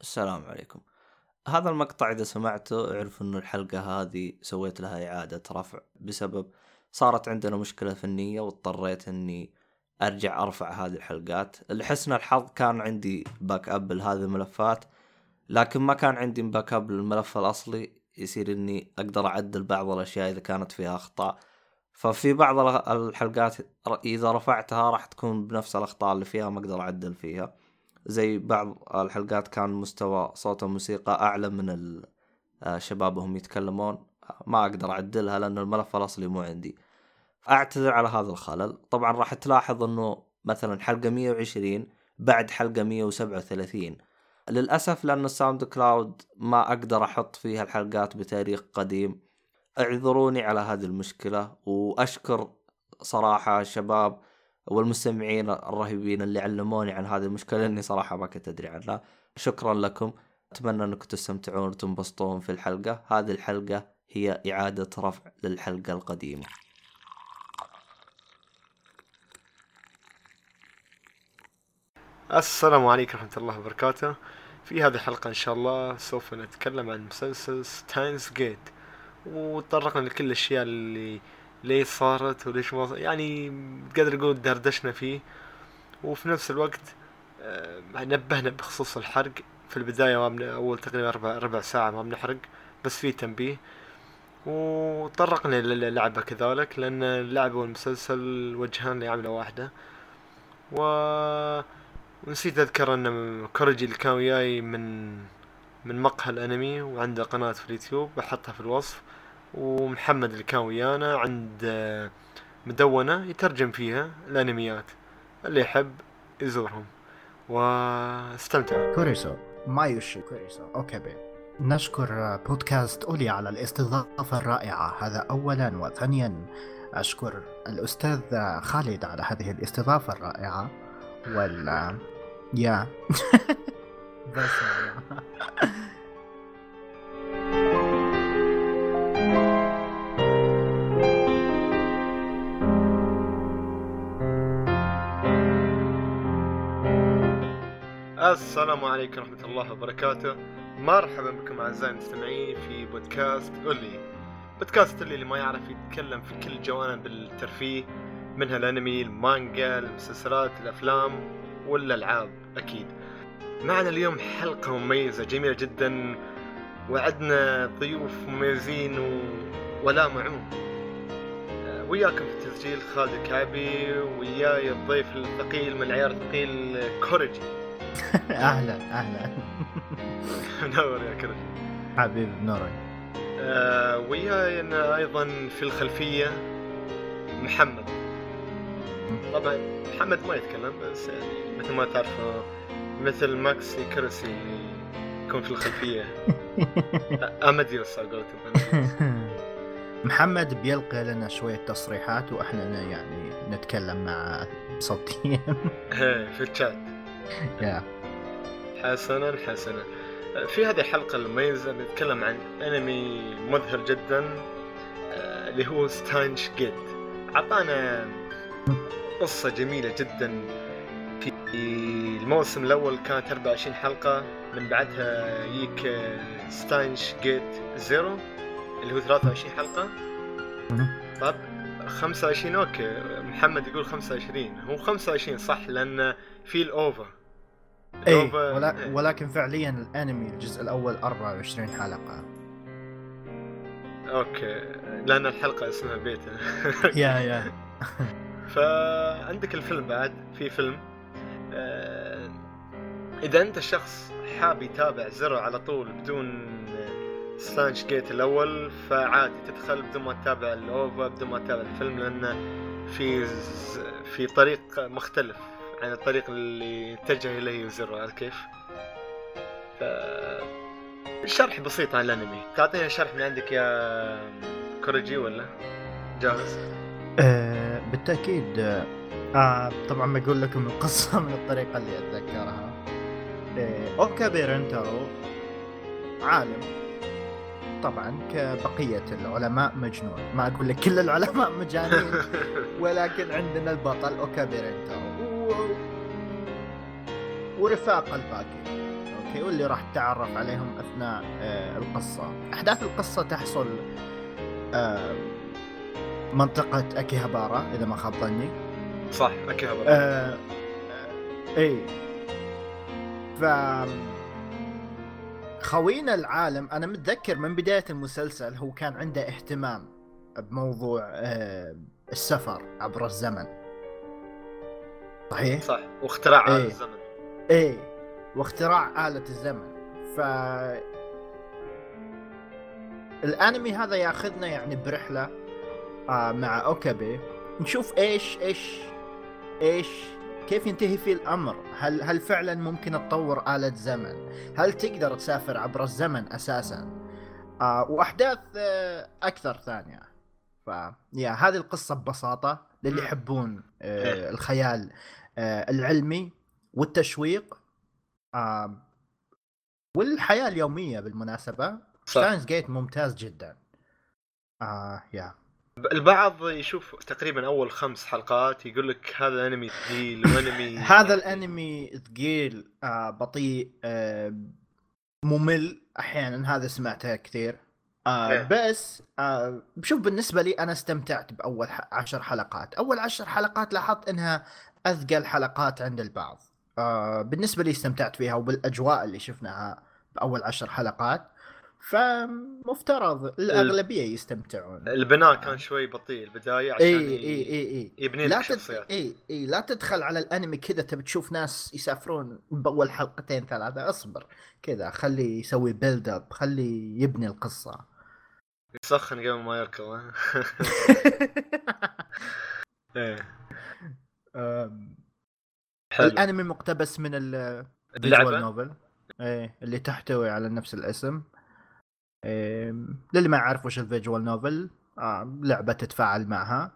السلام عليكم. هذا المقطع إذا سمعته اعرف إنه الحلقة هذه سويت لها إعادة رفع بسبب صارت عندنا مشكلة فنية واضطريت إني أرجع أرفع هذه الحلقات. لحسن الحظ كان عندي backup لهذه الملفات لكن ما كان عندي backup للملف الأصلي. يصير إني أقدر أعدل بعض الأشياء إذا كانت فيها أخطاء. ففي بعض الحلقات إذا رفعتها راح تكون بنفس الأخطاء اللي فيها ما أقدر أعدل فيها. زي بعض الحلقات كان مستوى صوت الموسيقى أعلى من الشباب وهم يتكلمون. ما أقدر أعدلها لأن الملف الأصلي مو عندي. اعتذر على هذا الخلل. طبعا راح تلاحظ إنه مثلا حلقة 120 بعد حلقة 137 للأسف لأن ال SoundCloud ما أقدر أحط فيها الحلقات بتاريخ قديم. اعذروني على هذه المشكلة وأشكر صراحة الشباب والمستمعين الرهيبين اللي علموني عن هذه المشكلة لأني صراحة ما كنت أدري عنها. شكرا لكم. أتمنى أنكم تستمتعون وتنبسطون في الحلقة. هذه الحلقة هي إعادة رفع للحلقة القديمة. السلام عليكم ورحمة الله وبركاته. في هذه الحلقة إن شاء الله سوف نتكلم عن مسلسل ستاينز جيت وتطرقنا لكل الأشياء اللي ليش صارت وليش ما يعني قادر أقول دردشنا فيه. وفي نفس الوقت آه، نبهنا بخصوص الحرق. في البداية ما أول تقريبا ربع, ربع ساعة ما بنحرق بس في تنبيه. وطرقنا للعبة كذلك لأن اللعبة والمسلسل وجهان لعملة واحدة. و ونسيت أذكر أن كورجي اللي كان وياي من من مقهى الأنمي وعنده قناة في اليوتيوب بحطها في الوصف. ومحمد اللي كان ويانا عند مدونة يترجم فيها الأنميات اللي يحب يزورهم. واستمتع. كوريسو ما يوشي كوريسو أوكي بي. نشكر بودكاست أولي على الاستضافة الرائعة. هذا أولا وثانيا أشكر الأستاذ خالد على هذه الاستضافة الرائعة. ولا يا. بس السلام عليكم ورحمة الله وبركاته. مرحبا بكم أعزائي المستمعين في بودكاست قولي بودكاست اللي, اللي ما يعرف يتكلم في كل جوانب الترفيه منها الأنمي المانجا المسلسلات الأفلام والالعاب أكيد. معنا اليوم حلقة مميزة جميلة جدا وعدنا ضيوف مميزين و... ولا معون. آه، وياكم في التسجيل خالد الكعبي وياي الضيف الثقيل من العيار الثقيل كوريجي. أهلا أهلا. منور يا كوريجي حبيب نورك آه وياي أيضا في الخلفية محمد. طبعا محمد ما يتكلم بس يعني مثل ما تعرفوا مثل ماكس كرسي اللي يكون في الخلفية. أماديوس على محمد بيلقي لنا شوية تصريحات وإحنا يعني نتكلم مع صوتيا. إيه في الشات. حسنا حسنا. في هذه الحلقة المميزة نتكلم عن أنمي مذهل جدا آه، اللي هو ستانش جيت. عطانا قصة جميلة جدا. في الموسم الأول كانت 24 حلقة من بعدها يجيك Steins;Gate Zero اللي هو 23 حلقة. طب 25 okay. محمد يقول 25 هو 25 صح لأن في الأوفا اي ولا... ولكن فعليا الأنمي الجزء الأول 24 حلقة. Okay. لأن الحلقة اسمها بيتا. يا يا. فعندك الفيلم بعد في فيلم. آه إذا أنت شخص حاب يتابع Zero على طول بدون Steins;Gate الأول فعادي تدخل بدون ما تتابع ال OVA بدون ما تتابع الفيلم لأنه في في طريق مختلف. عن الطريق اللي اتجه إليه Zero عارف كيف؟ ف شرح بسيط عن الأنمي. تعطينا شرح من عندك يا كوريجي ولا؟ جاهز؟ آه بالتأكيد آه طبعا بقول لكم القصة من الطريقة اللي أتذكرها. آه أوكابي رنتارو عالم. طبعا كبقية العلماء مجنون. ما أقول لك كل العلماء مجانين ولكن عندنا البطل أوكابي رنتارو و... ورفاق الباقي. Okay واللي راح تتعرف عليهم أثناء آه القصة. أحداث القصة تحصل آه منطقة أكيهابارا إذا ما خاب ظني. صح أكيهابارا. آه آه إي. ف خوينا العالم أنا متذكر من بداية المسلسل هو كان عنده اهتمام بموضوع السفر عبر الزمن. صحيح؟ صح واختراع إيه. الزمن. إيه واختراع آلة الزمن. ف الأنمي هذا ياخذنا يعني برحلة آه مع أوكابي. نشوف إيش إيش إيش كيف ينتهي فيه الأمر؟ هل هل فعلا ممكن تطور آلة زمن؟ هل تقدر تسافر عبر الزمن أساسا؟ آه وأحداث آه أكثر ثانية. ف يا هذه القصة ببساطة للي. يحبون آه إيه. الخيال آه العلمي. والتشويق آه والحياة اليومية بالمناسبة صح. ستاينز جيت ممتاز جدا. آه يا. البعض يشوف تقريبا أول خمس حلقات يقول لك هذا انمي ثقيل وأنمي هذا الأنمي ثقيل آه بطيء آه ممل. أحيانا هذا سمعته كثير. آه إيه. بس آه شوف بالنسبة لي أنا استمتعت بأول عشر حلقات. أول عشر حلقات لاحظت إنها أثقل حلقات عند البعض. آه بالنسبة لي استمتعت فيها وبالأجواء اللي شفناها بأول عشر حلقات فمفترض الأغلبية يستمتعون. البناء كان شوي بطيء البداية عشان إي إي إي. اي يبني لا تد... إي إي لا تدخل على الأنمي كذا تبي تشوف ناس يسافرون بأول حلقتين ثلاثة اصبر كذا خليه يسوي build up خليه يبني القصة. يسخن قبل ما يركض؟ إيه. حلو. الانمي مقتبس من اللعبة؟ نوفل إيه اللي تحتوي على نفس الاسم. إيه للي ما يعرف وش الفيجوال نوفل آه لعبة تتفاعل معها.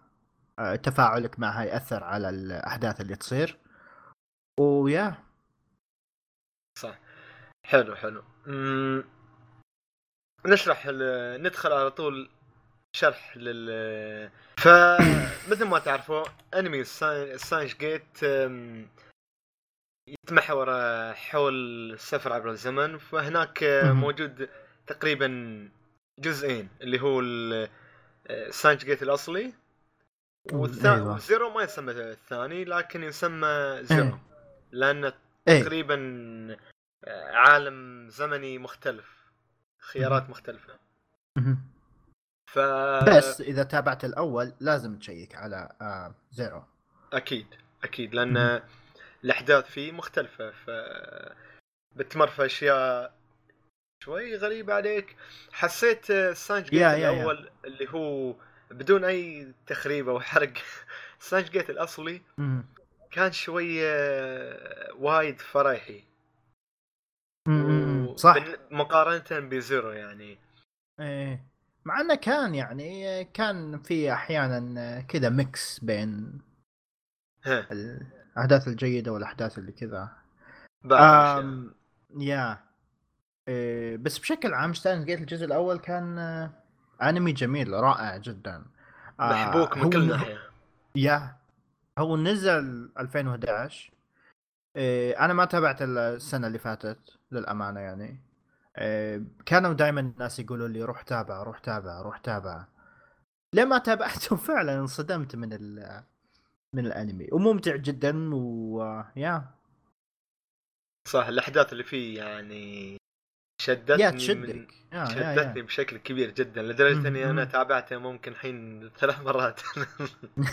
آه تفاعلك معها يأثر على الأحداث اللي تصير. ويا. صح. حلو حلو. مم. نشرح ال- ندخل على طول شرح لل فمثل ما تعرفوا انمي Steins Gate يتمحور حول السفر عبر الزمن فهناك. موجود تقريبا جزئين اللي هو Steins Gate الأصلي والثاني أيوة. Zero ما يسمى الثاني لكن يسمى زيرو إيه. لأن إيه تقريبا آه، عالم زمني مختلف خيارات مختلفة مهم. ف بس إذا تابعت الأول لازم تشيك على آه Zero أكيد أكيد. لأن الأحداث فيه مختلفة ف بتمر في أشياء شوي غريبة عليك. حسيت Steins Gate يا- يا. الأول اللي هو بدون أي تخريب أو حرق. Steins Gate الأصلي مهم. كان شوي وايد فرحي. مهم. و- صح. مقارنة ب Zero يعني. إيه. مع إنه كان يعني كان في أحيانا كذا mix بين الأحداث الجيدة والأحداث اللي كذا. آم yeah إيه بس بشكل عام Steins Gate الجزء الأول كان آه، أنمي جميل رائع جدا. آه، محبوك من هو- كل ناحية. يا هو نزل 2011 إيه أنا ما تابعت السنة اللي فاتت للأمانة يعني. إيه كانوا دائما الناس يقولوا لي روح تابع روح تابع روح تابع. لما تابعته فعلا انصدمت من ال من الانمي وممتع جدا ويا صح الأحداث اللي فيه يعني شدتني يا من تشدك. يا يا شدتني يا بشكل كبير جدا لدرجة إني أنا. تابعته ممكن الحين ثلاث مرات.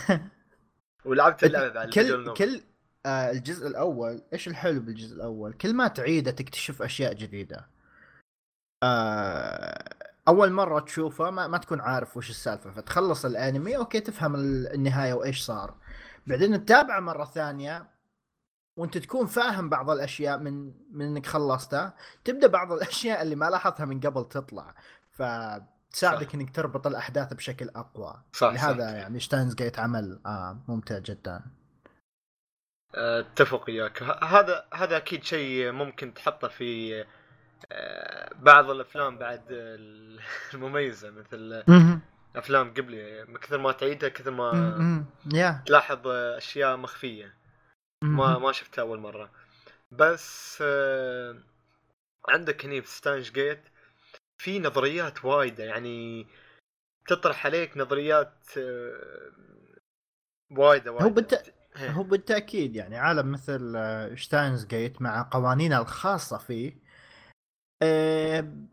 ولعبت اللعبة بعد كل. كل آه الجزء الأول إيش الحلو بالجزء الأول؟ كل ما تعيده تكتشف أشياء جديدة. آه أول مرة تشوفه ما, ما تكون عارف وش السالفة فتخلص الأنمي أوكي تفهم ال- النهاية وإيش صار. بعدين تتابعه مرة ثانية وانت تكون فاهم بعض الأشياء من من إنك خلصتها تبدأ بعض الأشياء اللي ما لاحظتها من قبل تطلع. فتساعدك. إنك تربط الأحداث بشكل أقوى. صح لهذا صح يعني شتاينز جيت عمل آه ممتع جدا. أتفق وياك. هذا هذا أكيد شيء ممكن تحطه في آه، بعض الأفلام بعد ال- المميزة مثل أفلام قبلي كثر ما تعيدها كثر ما تلاحظ أشياء مخفية. ما ما شفتها أول مرة. بس آه، عندك هني في Steins Gate في نظريات وايدة. يعني تطرح عليك نظريات آه، وايدة وايدة. هو بالت... إيه. هو بالتأكيد يعني عالم مثل آه، Steins Gate مع قوانينه الخاصة فيه آه،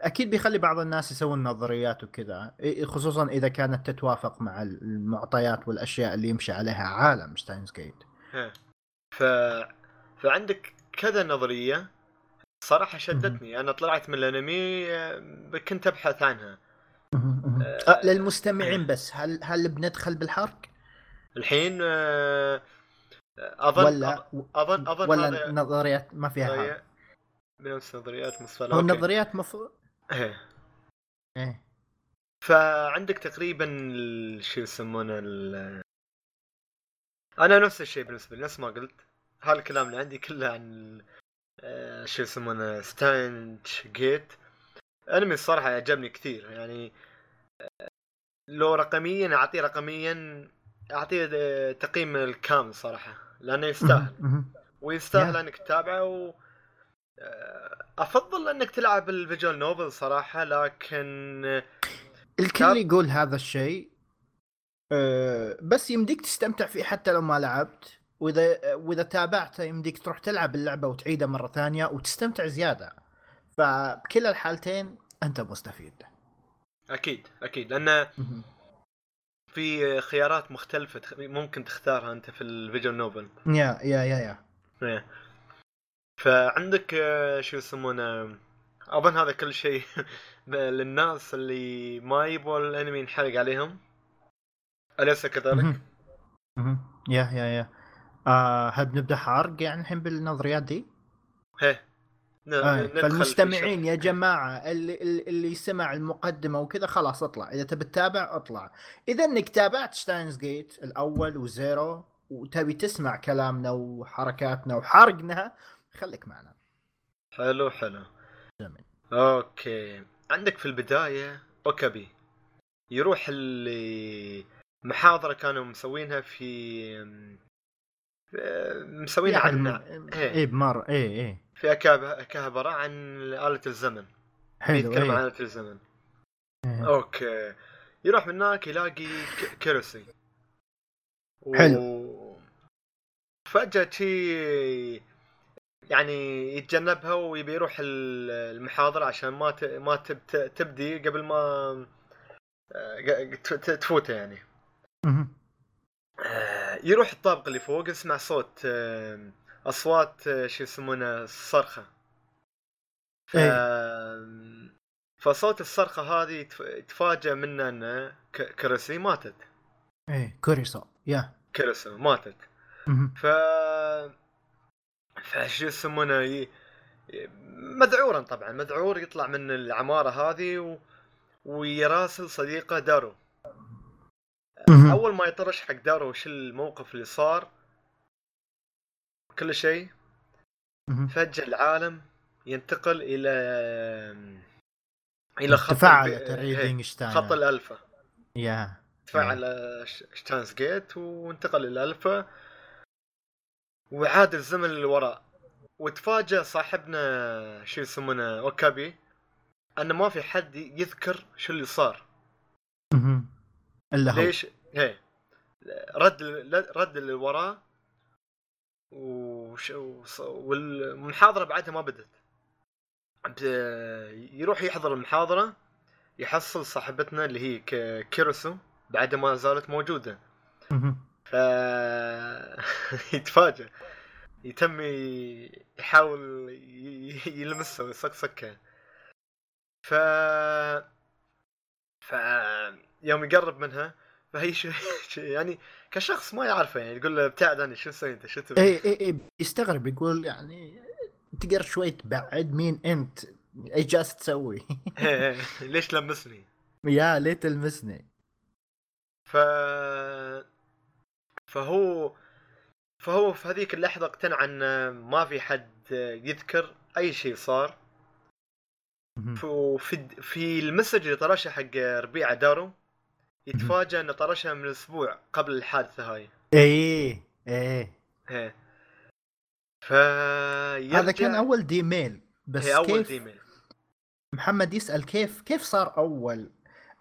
أكيد بيخلي بعض الناس يسوون نظريات وكذا خصوصا إذا كانت تتوافق مع المعطيات والأشياء اللي يمشي عليها عالم Steins Gate. ف... فعندك كذا نظرية صراحة شدتني أنا طلعت من الأنمي آه، كنت أبحث عنها أه للمستمعين بس هل هل بندخل بالحرق؟ الحين آه، أظن ولا أظن أظن ولا هذا نظريات ما فيها حرق؟ بنفس نظريات مصفى هو النظريات مفروض إيه. إيه. فعندك تقريبا ال- شو يسمونه ال- أنا نفس الشيء بالنسبة لي نفس ما قلت. هالكلام اللي عندي كله عن آه، شو يسمونه Steins Gate. أنمي الصراحة عجبني كثير يعني آه، لو رقميا اعطيه رقميا اعطيه آه، تقييم الكامل صراحة لأنه يستاهل. ويستاهل. إنك تتابعه و أفضل أنك تلعب ال visual novel صراحة لكن الكل يقول هذا الشيء. أه بس يمديك تستمتع فيه حتى لو ما لعبت. وإذا وإذا تابعته يمديك تروح تلعب اللعبة وتعيدها مرة ثانية وتستمتع زيادة. فبكل الحالتين أنت مستفيد. أكيد أكيد. لأن في خيارات مختلفة ممكن تختارها أنت في الفيجوال نوفل. يا يا يا يا. إيه. فعندك آه، شو يسمونه؟ أظن هذا كل شيء للناس اللي ما يبغوا الأنمي ينحرق عليهم. أليس كذلك؟ yeah yeah yeah. آه هل بنبدا حرق يعني الحين بالنظريات دي؟ آه في فالمستمعين. يا جماعة اللي اللي سمع المقدمة وكذا خلاص اطلع. إذا تبي تتابع اطلع. إذا إنك تابعت Steins Gate الأول و Zero وتبي تسمع كلامنا وحركاتنا وحرقنا خليك معنا. حلو حلو. جميل. okay. عندك في البداية أوكابي. يروح اللي محاضرة كانوا مسوينها في في- مسوينها عن إيه. إيه بمره إيه إيه. في كهبرة عن آلة الزمن. حلو يتكلم عن إيه آلة الزمن. إيه. okay. يروح من هناك يلاقي كوريسو. و... حلو. فجأة شي يعني يتجنبها ويبي يروح ال- المحاضرة عشان ما. ما تب... تبدي قبل ما آه، تفوته يعني. آه، يروح الطابق اللي فوق يسمع صوت آه، أصوات شو يسمونه صرخه ف... إيه. فصوت الصرخة هذه يتفاجأ منه إن كرسي ماتت إيه كوريسو يا كرسي ماتت. ف فشو يسمونه ي... مذعورا طبعا مذعور يطلع من العمارة هذه و... ويراسل صديقه دارو. أول ما يطرش حق دارو وش الموقف اللي صار كل شيء. فجأة العالم ينتقل إلى إلى خط تفاعلت ال Reading Steiner خط الألفا. yeah. تفاعل ش- Steins Gate وانتقل للالفا وعاد الزمن للوراء وتفاجأ صاحبنا شو يسمونه أوكابي أن ما في حد يذكر شو اللي صار. إلا هو ليش؟ هي رد رد للوراء وش... وص- والمحاضرة بعدها ما بدت يروح يحضر المحاضرة يحصل صاحبتنا اللي هي كيروسو بعدها ما زالت موجودة مهم. ف يتفاجئ يتم يحاول يلمسها ويصقصقها ف ف يوم يقرب منها فهي شو يعني كشخص ما يعرفه يعني يقول له ابتعد عني شو تسوي أنت شو تبي؟ اي اي اي يستغرب يقول يعني تقدر شوي تبعد مين أنت؟ إيش جالس تسوي؟ ليش تلمسني؟ يا ليه تلمسني؟ ف فهو فهو في هذيك اللحظة اقتنع أن ما في حد يذكر أي شيء صار. وفي في المسج اللي طرشه حق ربيعة دارو يتفاجأ أنه طرشها من أسبوع قبل الحادثة هاي. إيه إيه. هي. ف هذا كان أول D-mail بس هي أول كيف D-mail. محمد يسأل كيف كيف صار أول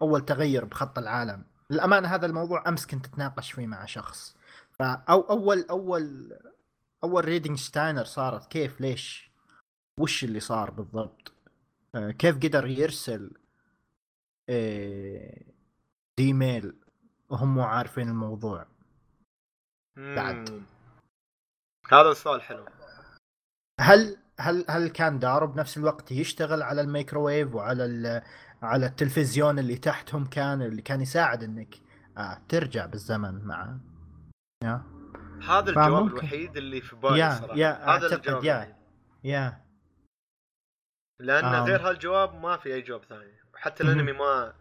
أول تغير بخط العالم؟ للأمانة هذا الموضوع أمس كنت أتناقش فيه مع شخص. فأو أول أول أول Reading Steiner صارت كيف ليش؟ وش اللي صار بالضبط؟ آه، كيف قدر يرسل آه، D-mail وهم مو عارفين الموضوع؟ بعد. مم. هذا السؤال حلو. هل هل هل كان دارو بنفس الوقت يشتغل على الميكروويف وعلى على التلفزيون اللي تحتهم كان اللي كان يساعد إنك آه ترجع بالزمن مع yeah هذا الجواب. الوحيد اللي في بالي يا- صراحة yeah هذا الجواب yeah. الوحيد. يا لأن آم. غير هالجواب ما في أي جواب ثاني حتى. الأنمي ما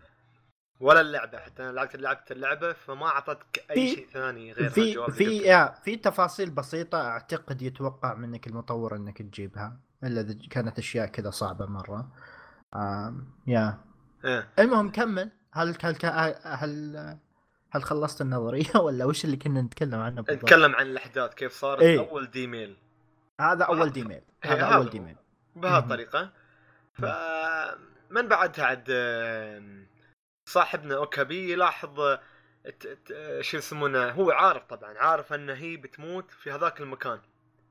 ولا اللعبة حتى أنا لعبت لعبت اللعبة فما أعطتك أي شيء ثاني غير في هالجواب في. يا في تفاصيل بسيطة أعتقد يتوقع منك المطور إنك تجيبها إلا إذا كانت أشياء كذا صعبة مرة آم يا إيه. المهم كمل هل هل هل هل خلصت النظرية ولا وش اللي كنا نتكلم عنه بالضبط؟ نتكلم عن الأحداث كيف صارت إيه. أول ديميل هذا. أول ديميل إيه، هذا أول. ديميل بهالطريقة فمن بعدها عاد صاحبنا أوكابي يلاحظ شو يسمونه هو عارف طبعا عارف ان هي بتموت في هذاك المكان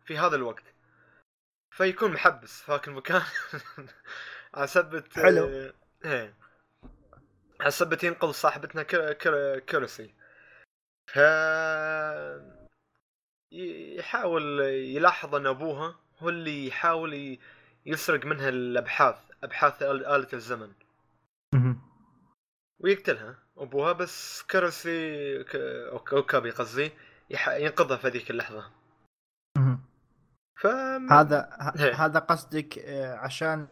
في هذا الوقت فيكون محبس في هذاك المكان على سبت حلو. آه، إيه على سبت ينقذ صاحبتنا كر... كر... كرسي ف يحاول يلاحظ أن أبوها هو اللي يحاول يسرق منها الأبحاث أبحاث آل- آلة الزمن. ويقتلها أبوها بس كرسي ك... أوك- اوكابي قصدي يح... ينقذها في هذيك اللحظة. ف هذا إيه. هذا قصدك آه، عشان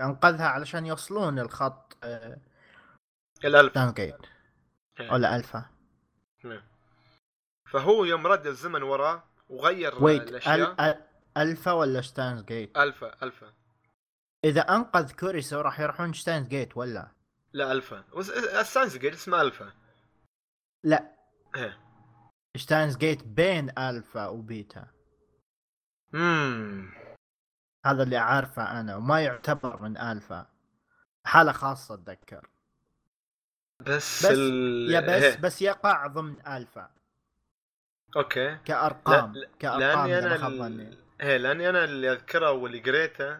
انقذها علشان يوصلون الخط آه، الالف Steins Gate إيه. ولا ألفا. نعم. فهو يوم رد الزمن وراه وغير ويت الأشياء. ال- ال- ألفا ولا Steins Gate ألفا ألفا. إذا أنقذ كوريسو راح يروحون Steins Gate ولا؟ لا ألفا. ال Steins Gate اسمه ألفا. لا. Steins Gate بين ألفا وبيتا. امم هذا اللي عارفه أنا وما يعتبر من ألفا. حالة خاصة أتذكر. بس بس- ال... يا بس إيه. بس يقع ضمن ألفا أوكي كأرقام لا- كأرقام لأني أنا ما ال... إيه لأني أنا اللي أذكره واللي قريته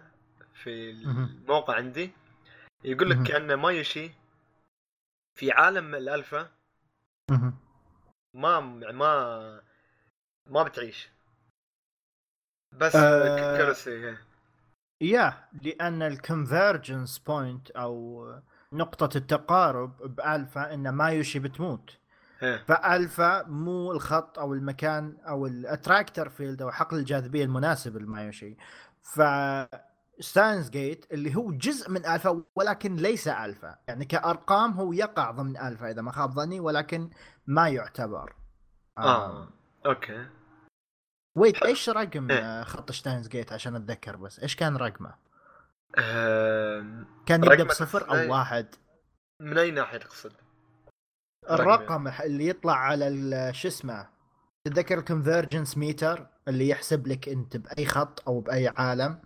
في. الموقع عندي يقول لك. كأن مايوشي في عالم الألفا. ما ما ما بتعيش بس آه، كرسي إيه. yeah لأن ال convergence point أو نقطة التقارب بألفا إن مايوري بتموت. إيه. فألفا مو الخط أو المكان أو ال attractor field أو حقل الجاذبية المناسب لمايوري ف Steins Gate اللي هو جزء من ألفا ولكن ليس ألفا. يعني كأرقام هو يقع ضمن ألفا إذا ما خاب ظني ولكن ما يعتبر. آه okay. ويت إيش رقم إيه. آه، خط Steins;Gate عشان أتذكر بس؟ إيش كان رقمه؟ آم، كان يبدأ بصفر. أو واحد من أي ناحية تقصد؟ الرقم اللي يطلع على شو اسمه تتذكر ال divergence meter اللي يحسب لك أنت بأي خط أو بأي عالم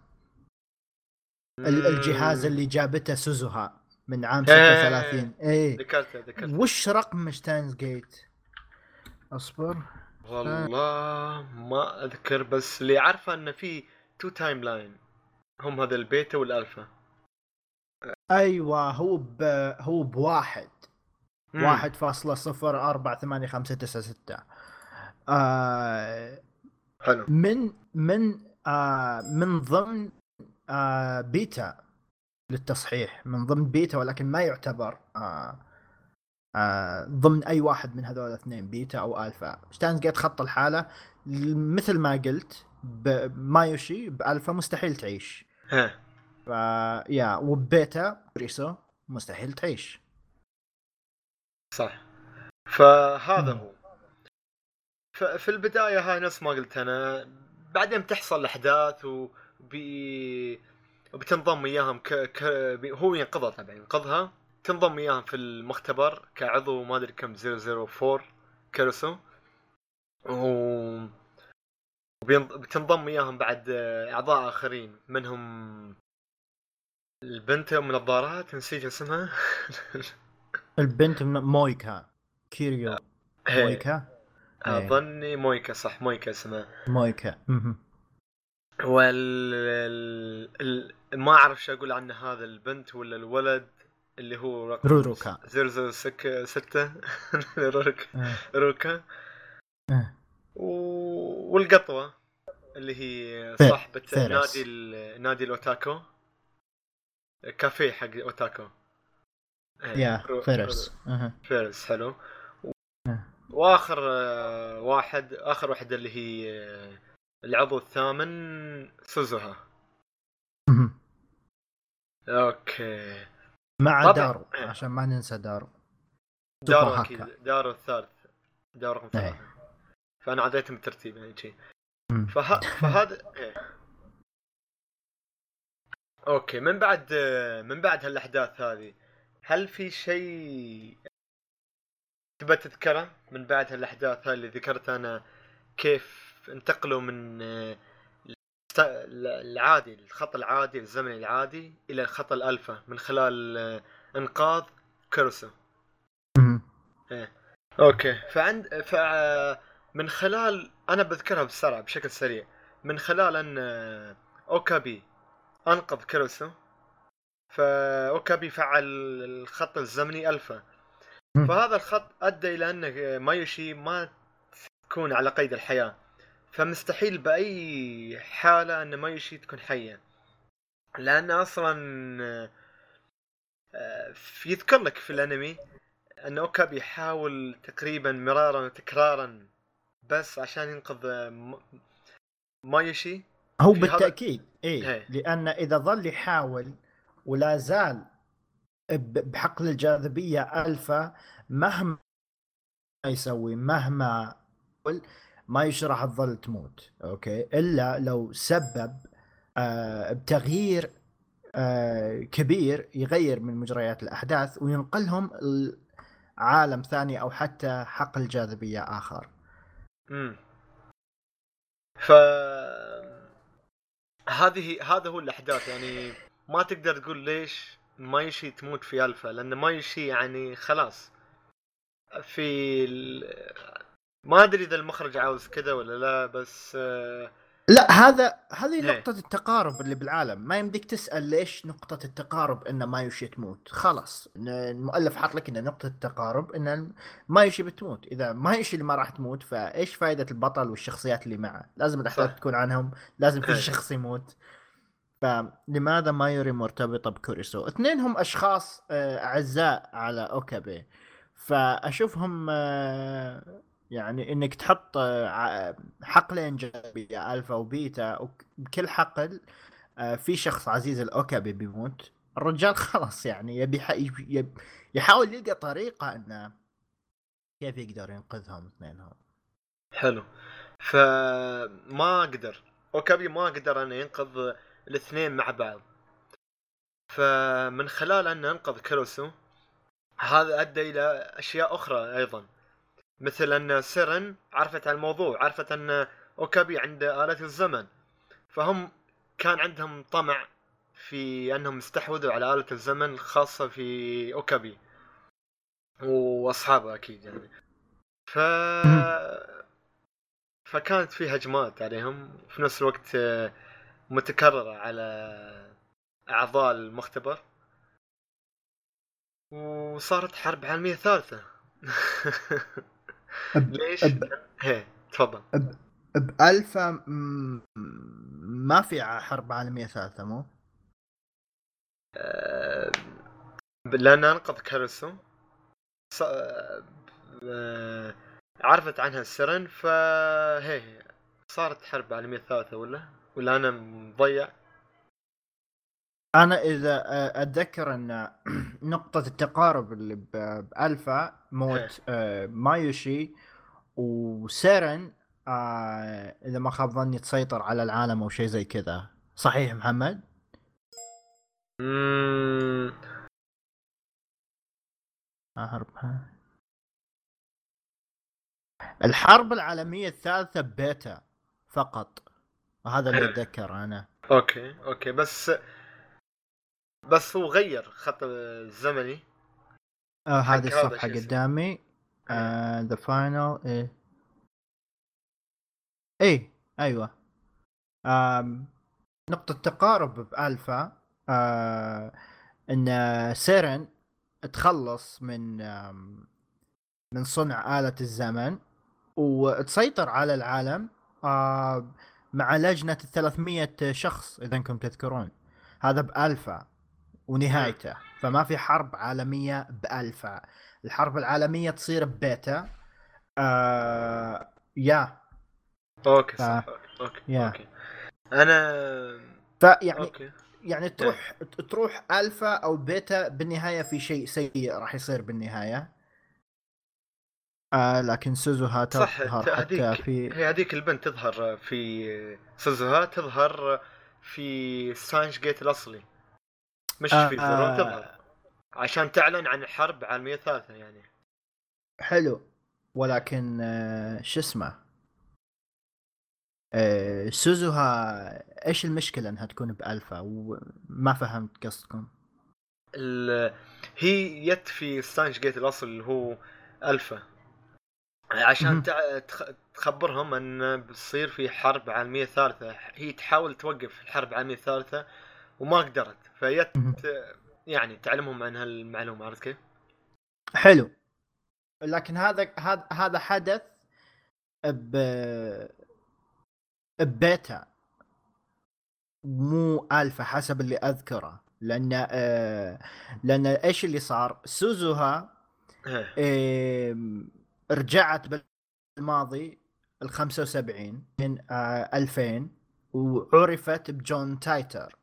ال- الجهاز. اللي جابته سوزوها من عام إيه. 36 إيه ذكرته ذكرته وش رقم Steins;Gate؟ أصبر والله ما أذكر بس اللي عارفه إنه في two timeline هم هذا ال beta وال alpha أيوه هو ب... هو بواحد. مم. واحد فاصلة صفر أربعة ثمانية خمسة تسعة ستة. آه حلو. من من آه من ضمن آه بيتا للتصحيح. من ضمن بيتا ولكن ما يعتبر آه آه ضمن أي واحد من هذول الاثنين بيتا أو alpha Steins;Gate خط الحالة. مثل ما قلت بمايوشي بالفا مستحيل تعيش. ها. ف yeah و beta كريسو مستحيل تعيش. صح. فهذا. هو. ففي البداية هاي نفس ما قلت أنا. بعدين تحصل الاحداث وبي وبتنضم وياهم ك... ك... هو ينقذها طبعا ينقذها تنضم وياهم في المختبر كعضو ما أدري كم 004 كريسو و وبتنضم وياهم بعد آه، أعضاء آخرين منهم البنت أم نظارات نسيت اسمها البنت من مويكا كيريو هي. مويكا إيه. أظني مويكا صح مويكا اسمها مويكا. وال ال... ال... ما أعرف شو أقول عنه هذا البنت ولا الولد اللي هو رقم روروكا. 006 روروكا آه. روكا آه. و... والقطوة اللي هي صاحبة فيرس. نادي ال... نادي الأوتاكو كافيه حق أوتاكو إيه، yeah فيرس. فيرس حلو آه. وآخر آه، واحد آخر واحدة اللي هي آه، العضو الثامن سوزوها. أوكي مع. دارو إيه. عشان ما ننسى دارو دارو. دارو الثالث دارو رقم إيه. ثلاثة فأنا عديتهم بالترتيب يعني شي. فه... فهذا إيه. أوكي من بعد من بعد هالأحداث هذه هل في شيء تبى تذكره من بعد هالأحداث هذه اللي ذكرت أنا كيف انتقلوا من العادي الخط العادي الزمني العادي إلى الخط الألفا من خلال إنقاذ كيروسو مهم. أوكي فعند ف من خلال أنا بذكرها بسرعة بشكل سريع. من خلال أن أوكابي أنقذ كيروسو. فاوكابي فعل الخط الزمني ألفا. فهذا الخط أدى إلى أن مايوشي ما تكون على قيد الحياة. فمستحيل بأي حالة أن مايوشي تكون حية. لأن أصلا آه، يذكر لك في الأنمي أن أوكابي يحاول تقريبا مرارا وتكرارا بس عشان ينقذ م- مايوشي هو بالتأكيد اي إيه. لأن إذا ظل يحاول ولا زال بحقل الجاذبية ألفا مهما يسوي مهما ما يشرح تظل تموت أوكي إلا لو سبب آه بتغيير آه كبير يغير من مجريات الأحداث وينقلهم لعالم ثاني أو حتى حقل جاذبية آخر ف هذه هذا هو الأحداث. يعني ما تقدر تقول ليش مايوشي تموت في الفا لأن مايوشي يعني خلاص في ال... ما أدري إذا المخرج عاوز كذا ولا لا بس آه، لا هذا هذه إيه. نقطة التقارب اللي بالعالم. ما يمديك تسأل ليش نقطة التقارب إن مايوشي تموت؟ خلاص المؤلف حاط لك إن نقطة التقارب إن مايوشي بتموت. إذا مايوشي اللي ما راح تموت فإيش فائدة البطل والشخصيات اللي معه؟ لازم الأحداث. تكون عنهم لازم كل إيه. شخص يموت. فلماذا مايوري مرتبطة بكوريسو؟ اثنينهم أشخاص آه، أعزاء على أوكابي. فأشوفهم آه، يعني إنك تحط آه، حقلين جانبية alpha و beta وك- بكل حقل آه، في شخص عزيز الاوكابي بيموت الرجال خلاص يعني يبي يحاول يلقى طريقة إنه كيف يقدر ينقذهم اثنينهم. حلو. فما قدر اوكابي ما قدر انه ينقذ الاثنين مع بعض. فمن خلال انه أنقذ كيروسو هذا أدى إلى أشياء أخرى أيضا. مثل ان سيرن عرفت عن الموضوع عرفت أن أوكابي عنده آلة الزمن فهم كان عندهم طمع في أنهم استحوذوا على آلة الزمن الخاصة في أوكابي وأصحابه أكيد يعني. ف فكانت في هجمات عليهم في نفس الوقت متكررة على أعضاء المختبر. وصارت حرب عالمية ثالثة. أب- ليش؟ أب- هي تفضل بالفا م- ما في حرب عالمية ثالثة مو؟ آه، لأن أنقذ كارسو ص- آه، عرفت عنها السرن فهي صارت حرب عالمية ثالثة ولا؟ ولا أنا مضيع؟ أنا إذا أتذكر أن نقطة التقارب اللي بألفا موت آه، مايوشي وسيرن إذا ما خاب ظني تسيطر على العالم أو شيء زي كذا. صحيح محمد؟ حرب الحرب العالمية الثالثة بيتا فقط. وهذا اللي اتذكره أنا. أوكي أوكي. بس بس هو غير خط الزمني. آه هذه اسمه؟ قدامي. the final إيه إيه أيوه. آم نقطة تقارب بألفا آه إن سيرن تخلص من من صنع آلة الزمن وتسيطر على العالم آه مع لجنة 300 شخص إذا انكم تذكرون. هذا بألفا. ونهايته. فما في حرب عالمية بألفا الحرب العالمية تصير ببيتا. آه yeah. أوكي ف- صح. أوكي أوكي, yeah. أوكي. أنا فيعني أوكي. يعني تروح تروح الفا أو بيتا بالنهاية في شيء سيء راح يصير بالنهاية. آه لكن سوزوها صح تظهر حتى في هي هذيك البنت تظهر في سوزوها تظهر في Steins;Gate الأصلي. مش آه، في آه. تظهر. عشان تعلن عن الحرب عالمية ثالثة يعني. حلو. ولكن آه شو اسمه؟ آه سوزوها إيش المشكلة إنها تكون بألفا؟ وما فهمت قصدكم. ال... هي يت في ستانش جيت الأصل اللي هو ألفا. عشان مهم. تع... تخ... تخبرهم إن بتصير في حرب عالمية ثالثة هي تحاول توقف الحرب العالميه الثالثه وما قدرت. فيت. يعني تعلمهم عن هالمعلومة عرفت كيف؟ حلو لكن هذا هذا هذا حدث ب ببيتا مو الفا حسب اللي أذكره لأن آه لأن إيش اللي صار سوزوها إيه. رجعت بالماضي ال 75 من آه 2000 وعرفت بجون تايتر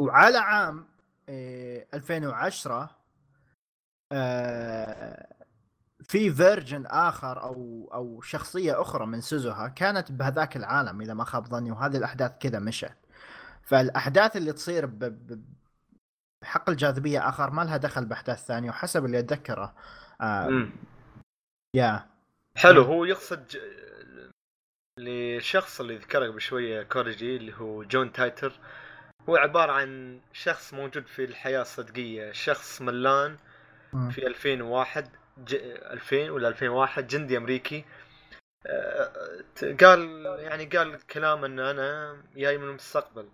وعلى عام آه 2010 آه في version آخر أو أو شخصية أخرى من سوزوها كانت بهذاك العالم إذا ما خاب ظني وهذه الأحداث كذا مشت فالأحداث اللي تصير بحقل الجاذبية آخر ما لها دخل بأحداث ثانية وحسب اللي أتذكره آه. يا حلو هو يقصد. للشخص اللي ذكره قبل شوية كوريجي اللي هو جون تايتر. هو عبارة عن شخص موجود في الحياة الصدقية شخص ملان. في 2001 ج... 2000 ولا 2001 جندي أمريكي. آه، قال يعني قال كلام إن أنا جاي من المستقبل.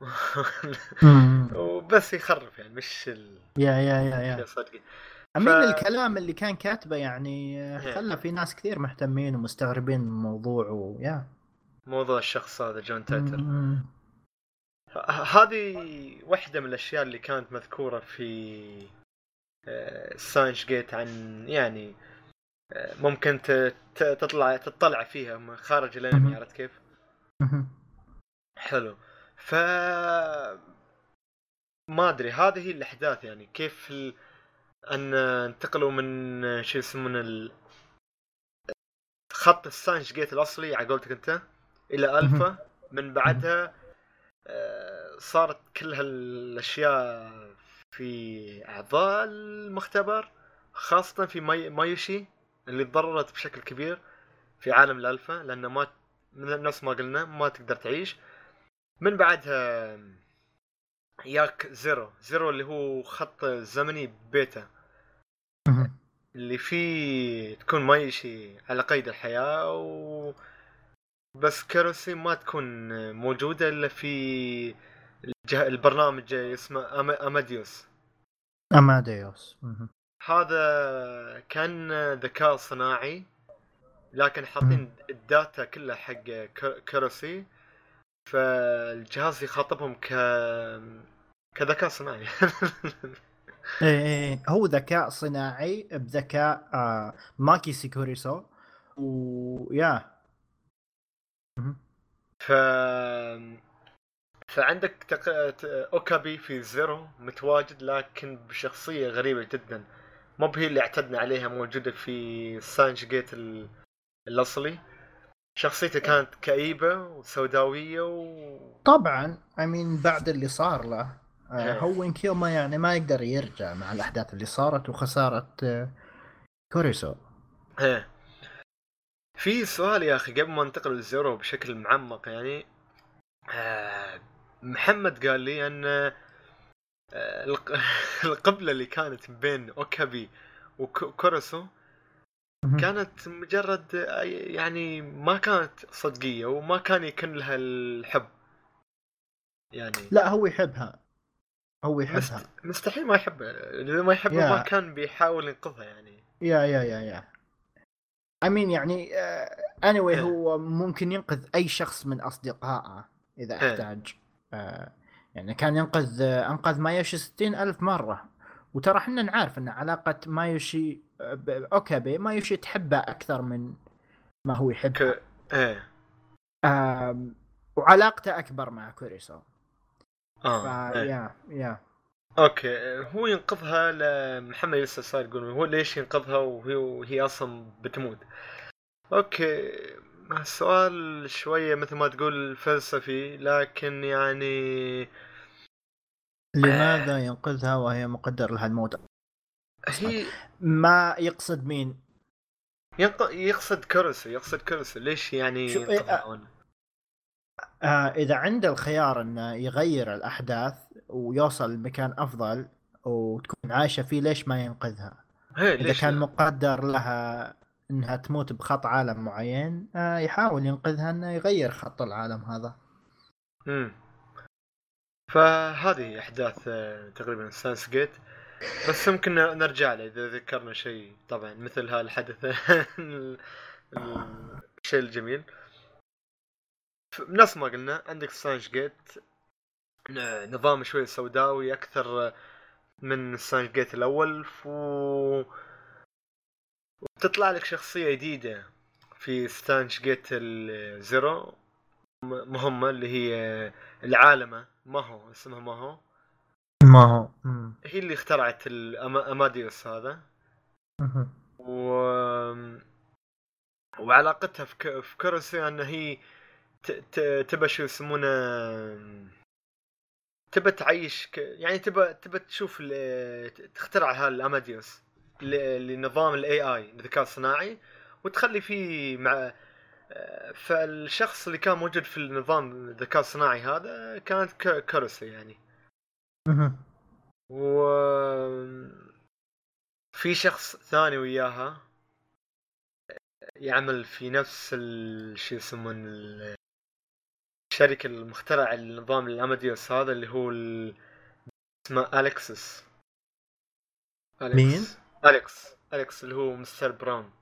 وبس يخرف يعني مش ال... يا يا يا يا. صدقي امين ف- الكلام اللي كان كاتبه يعني آه، إيه. خلى في ناس كثير مهتمين ومستغربين من الموضوع ويا موضوع الشخص هذا جون تايتر. ه- هذه واحدة من الأشياء اللي كانت مذكورة في Steins Gate عن يعني آه، ممكن تطلع تطلع فيها من خارج الأنمي. عرفت كيف؟ حلو ف ما أدري هذه هي الأحداث يعني كيف ال... أن انتقلوا من شو يسمونه ال... خط ال Steins Gate الأصلي على قولتك أنت إلى ألفا. من بعدها آه، صارت كل هالأشياء في أعضاء المختبر خاصة في ماي... مايوري اللي تضررت بشكل كبير في عالم الألفا لأنه ما من نفس ما قلنا ما تقدر تعيش. من بعدها ياك Zero Zero اللي هو خط زمني بيتا. اللي فيه تكون مايوري على قيد الحياة و بس كوريسو ما تكون موجودة إلا في الجه... البرنامج اسمه أم... أماديوس. أماديوس. مهم. هذا كان ذكاء صناعي لكن حاطين ال data كلها حق كوريسو فالجهاز يخاطبهم ك كذكاء صناعي. إيه إيه، هو ذكاء صناعي بذكاء آه ماكيسي كوريسو. ويا. ف فعندك تق... أوكابي في Zero متواجد لكن بشخصية غريبة جدا. مو بهي اللي اعتدنا عليها موجودة في Steins Gate ال... الأصلي. شخصيته كانت كئيبة وسوداوية و طبعا امين بعد اللي صار له. آه إيه. هو كيوما يعني ما يقدر يرجع مع الأحداث اللي صارت وخسارة آه كوريسو إيه. في سؤال يا أخي قبل ما ننتقل لل Zero بشكل معمق يعني آه، محمد قال لي أن الق- القبلة اللي كانت بين أوكابي وكورسو كانت مجرد يعني ما كانت صدقية وما كان يكن لها الحب. يعني لا هو يحبها. هو يحبها. مست... مستحيل ما يحبها إذا ما يحبها يا. ما كان بيحاول ينقذها يعني. يا يا يا يا. I mean يعني آه anyway إيه. هو ممكن ينقذ أي شخص من أصدقائه إذا إيه. احتاج. آه يعني كان ينقذ آه أنقذ مايوري ستين ألف مرة. وترى إحنا نعرف إن علاقة مايوري اوكابي مايوري تحبه أكثر من ما هو يحبها ك... إيه. وعلاقته أكبر مع كوريسو. آه إيه. فيا يا. okay هو ينقذها لمحمد لسه صار يقول هو ليش ينقذها وهي وهي أصلا بتموت. أوكي السؤال شوية مثل ما تقول فلسفي لكن يعني لماذا ينقذها وهي مقدر لها الموت؟ هي ما يقصد مين؟ ينق... يقصد كرسي يقصد كرسي ليش يعني شو- ينقذها إيه، هنا؟ آه إذا عنده الخيار إنه يغير الأحداث ويوصل لمكان أفضل وتكون عايشة فيه ليش ما ينقذها؟ هي إذا كان؟ مقدر لها إنها تموت بخط عالم معين آه يحاول ينقذها إنه يغير خط العالم هذا. امم فهذه أحداث آه، تقريبا سانس جيت بس يمكن نرجع له إذا ذكرنا شيء طبعا مثل هالحدث ال- ال- الشيء الجميل نفس ما قلنا عندك سانش جيت نظام شوي سوداوي أكثر من Steins Gate الأول ف وتطلع لك شخصية جديدة في Steins Gate ال Zero. م- مهمة اللي هي العالمة ما هو اسمها ما هو ما هو هي اللي اخترعت الاماديوس هذا. و... وعلاقتها في, ك... في كوريسو إن هي. تبى شو يسمونه تبى تعيش ك... يعني تبى تبى تشوف ال... تخترع هالأماديوس ل... لنظام ال AI الذكاء الصناعي وتخلي فيه مع فالشخص اللي كان موجود في النظام الذكاء الصناعي هذا كانت ك... كوريسو يعني. و في شخص ثاني وياها يعمل في نفس ال... شو يسمون ال- الشركة المخترع النظام الأماديوس هذا اللي هو ال... اسمه أليكسس. أليكس. مين؟ أليكس. أليكس اللي هو مستر براون.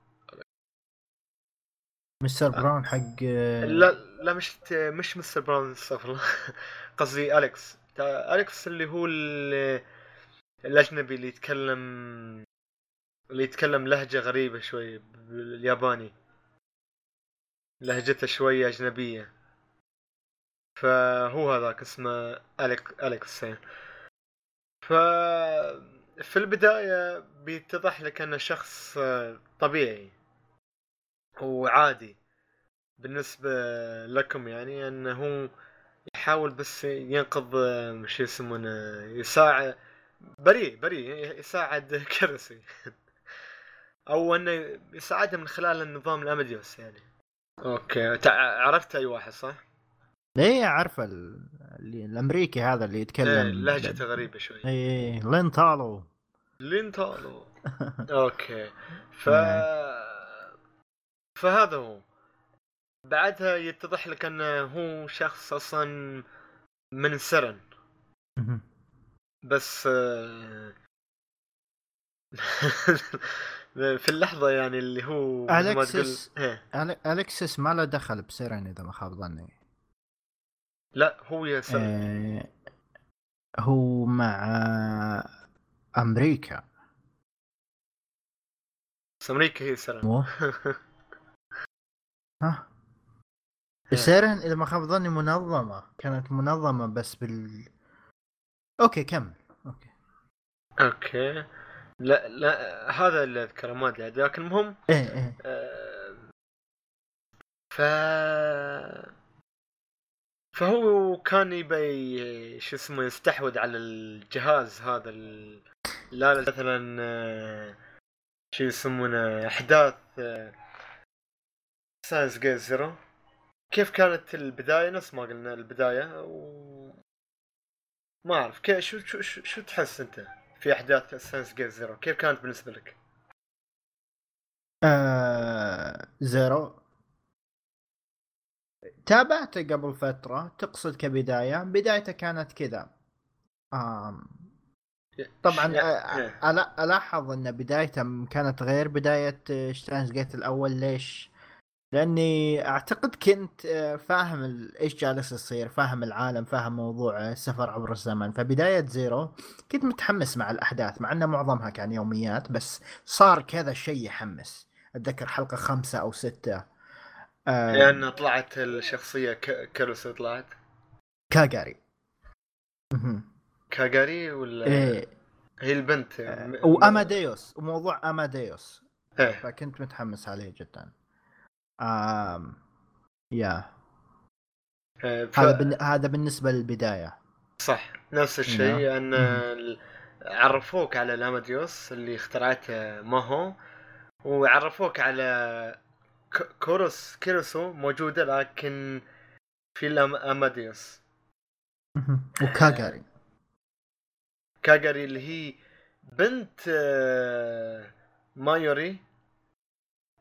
مستر براون حق لا لا مش مش مستر براون استغفر الله. قصدي أليكس. أليكس اللي هو ال... الأجنبي اللي يتكلم اللي يتكلم لهجة غريبة شوي بالياباني لهجته شوية أجنبية. فهو هذاك اسمه أليك أليكس. ف في البداية بيتضح لك أنه شخص طبيعي وعادي بالنسبة لكم يعني أنه هو يحاول بس ينقذ شو يسمونه يساعد بريء بريء يساعد كرسي أو أنه يساعده من خلال النظام الاماديوس يعني أوكي عرفت أي واحد صح؟ إيه عارفه الأمريكي هذا اللي إيه، يتكلم لهجته غريبة شوي. إيه لين طالوا لينتالو أوكي. ف نعم. فهذا هو. بعدها يتضح لك إنه هو شخص أصلا من سرن. بس آه، في اللحظة يعني اللي هو تقول أليكسس. إيه. الكسس ما له دخل ب SERN إذا ما خاب ظني. لا هو يا إيه هو مع أمريكا. بس أمريكا هي مو؟ ها؟ إيه. SERN إذا ما خاب ظني منظمة. كانت منظمة بس بال okay كمل. okay. okay. لا لا هذا اللي أذكره ما أدري لكن المهم إيه إيه. آه، ف فهو كان يبي شو اسمه يستحوذ على الجهاز هذا لا مثلا آه، شو يسمونه أحداث Steins;Gate Zero كيف كانت البداية؟ نفس ما قلنا البداية و ما أعرف كيف شو شو شو, شو تحس أنت في أحداث Steins;Gate Zero كيف كانت بالنسبة لك؟ آه Zero تابعته قبل فترة تقصد كبداية؟ بدايته كانت كذا. آم. طبعا آه، ألا- ألاحظ إن بدايته كانت غير بداية Steins;Gate الأول. ليش؟ لأني أعتقد كنت آه، فاهم إيش جالس يصير فاهم العالم فاهم موضوع السفر عبر الزمن. فبداية Zero كنت متحمس مع الأحداث مع إن معظمها كان يوميات بس صار كذا شيء يحمس. أتذكر حلقة خمسة أو ستة. آه، لأن طلعت الشخصية ك- كيروسو طلعت. كاغاري. كاغاري ولا إيه. هي البنت آه، م- واماديوس وموضوع أماديوس. إيه. فكنت متحمس عليه جدا. آم يا. إيه، ف... هذا بن... هذا بالنسبة للبداية. صح نفس الشيء نعم. أن عرفوك على الأماديوس اللي اخترعته ماهو وعرفوك على كوروس كيروسو موجودة لكن في اماديوس وكاغاري. كاغاري اللي هي بنت آه، مايوري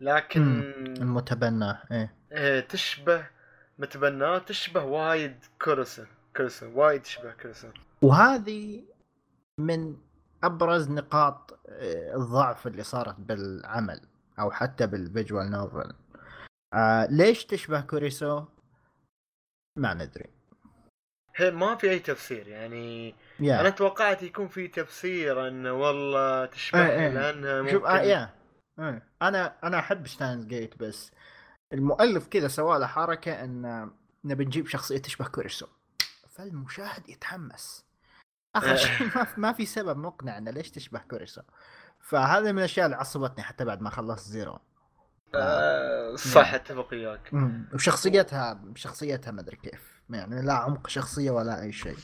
لكن المتبنى إيه. آه، تشبه متبناه تشبه وايد كوريسو كوريسو وايد تشبه كوريسو وهذه من أبرز نقاط آه، الضعف اللي صارت بالعمل أو حتى بال visual novel. آه ليش تشبه كوريسو؟ ما ندري. هي ما في أي تفسير يعني yeah. أنا توقعت يكون في تفسير إنه والله تشبه إيه، إيه. لانها شوف آه ممكن. yeah. إيه. أنا أنا أحب Steins;Gate بس المؤلف كذا سوى له حركة إن نبي نجيب شخصية تشبه كوريسو. فالمشاهد يتحمس. آخر شيء ما في, ما في سبب مقنع إنه ليش تشبه كوريسو. فهذا من الأشياء اللي عصبتني حتى بعد ما خلصت Zero آه صح نعم. اتفق وياك. وشخصيتها شخصيتها ما أدري كيف. يعني لا عمق شخصية ولا أي شيء.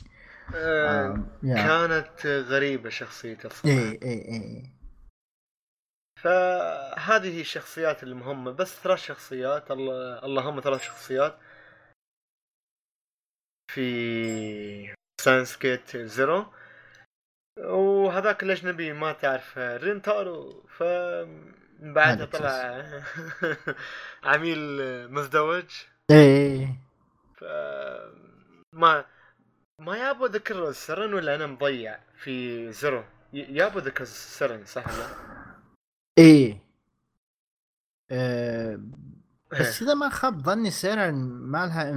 آه yeah. كانت غريبة شخصيته الصراحه اي اي اي فهذه هي الشخصيات المهمة بس ثلاث شخصيات. الله اللهم ثلاث شخصيات. في Steins;Gate Zero وهذاك الأجنبي ما تعرف رينتارو. ف بعدها طلع عميل مزدوج. اي ف ما ما يابو ذكر ال SERN ولا أنا مضيع في Zero ي- يابو ذكر ال SERN صح ولا؟ اي آه، بس إذا ما خاب ظني SERN ما لها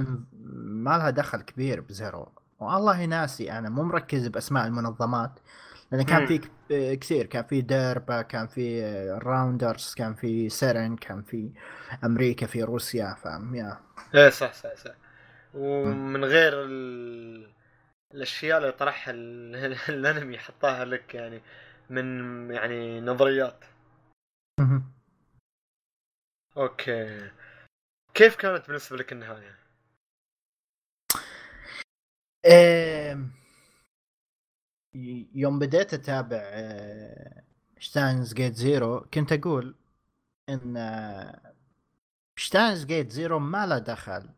ما لها دخل كبير ب Zero والله ناسي أنا مو مركز بأسماء المنظمات. لأن كان. في كثير كان في DURPA كان في Rounders كان في SERN كان في أمريكا في روسيا فاهم؟ yeah. إيه صح صح صح. ومن غير ال... الأشياء اللي طرحها ال... الأنمي حطاها لك يعني من يعني نظريات. okay. كيف كانت بالنسبة لك النهاية؟ يوم بديت أتابع Steins;Gate Zero كنت أقول إن Steins;Gate Zero ما له دخل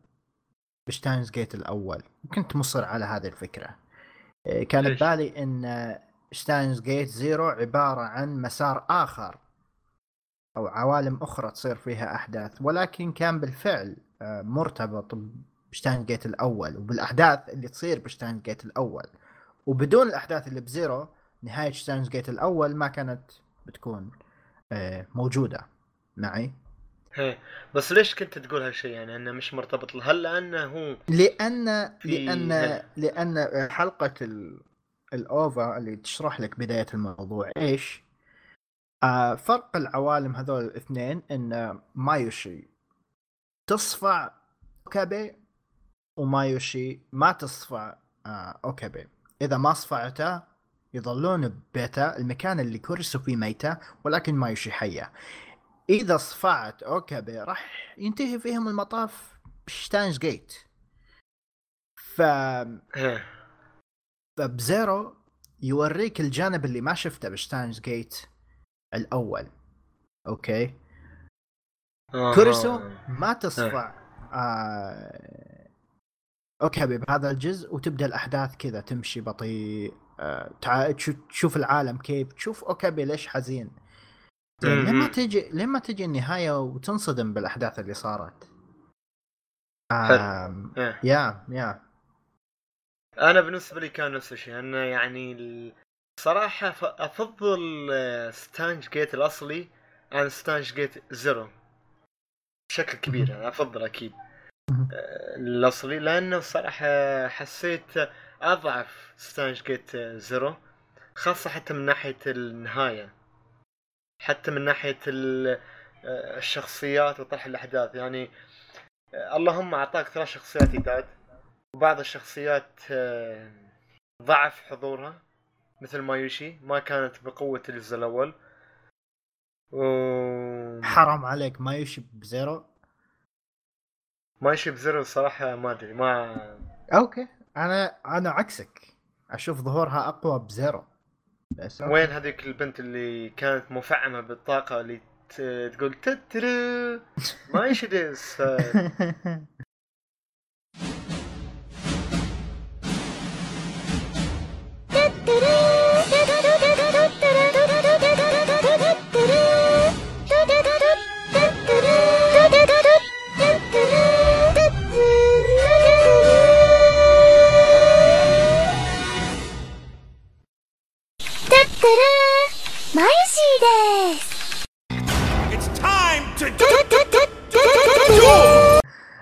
ب Steins;Gate الأول. كنت مصر على هذه الفكرة. آه، كان؟ ببالي إن Steins;Gate Zero عبارة عن مسار آخر أو عوالم أخرى تصير فيها أحداث. ولكن كان بالفعل آه، مرتبط ب Steins;Gate الأول وبالأحداث اللي تصير ب Steins;Gate الأول. وبدون الأحداث اللي ب Zero نهاية Steins;Gate الأول ما كانت بتكون آه، موجودة معي هي. بس ليش كنت تقول هالشيء يعني إنه مش مرتبط هل لأنه هو لأن لأن لأن حلقة ال... ال OVA اللي تشرح لك بداية الموضوع إيش؟ آه فرق العوالم هذول الاثنين إن مايوشي تصفع أوكابي ومايوشي ما تصفع آه أوكابي إذا ما صفعته يظلون ببيته المكان اللي كوريسو فيه ميتة ولكن مايوشي حية. إذا صفعت اوكابي راح ينتهي فيهم المطاف ب Steins;Gate. ف هي. فب Zero يوريك الجانب اللي ما شفته ب Steins;Gate الأول. okay. كوريسو ما تصفع آه... اوكابي بهذا الجزء وتبدأ الأحداث كذا تمشي بطيء آه... تع... تشوف- العالم كيف تشوف اوكابي ليش حزين زين لما. تجي لما تجي النهاية وتنصدم بالأحداث اللي صارت. آم... إيه. yeah yeah أنا بالنسبة لي كان نفس الشيء أنا يعني ف- أفضل آه، Steins;Gate الأصلي عن Steins;Gate Zero بشكل كبير أنا أفضل أكيد. آه، الاصلي لأنه صراحة حسيت أضعف Steins Gate Zero خاصة حتى من ناحية النهاية. حتى من ناحية آه، الشخصيات وطرح الأحداث. يعني آه، اللهم أعطاك ثلاث شخصيات جداد وبعض الشخصيات آه، ضعف حضورها مثل مايوشي. ما كانت بقوة الجزء الأول. و... حرام عليك. مايوشي ب Zero. مايوشي ب Zero صراحة ما أدري ما okay أنا أنا عكسك أشوف ظهورها أقوى ب Zero بس okay. وين هذيك البنت اللي كانت مفعمة بالطاقة اللي. تقول トゥットゥルー مايوشي です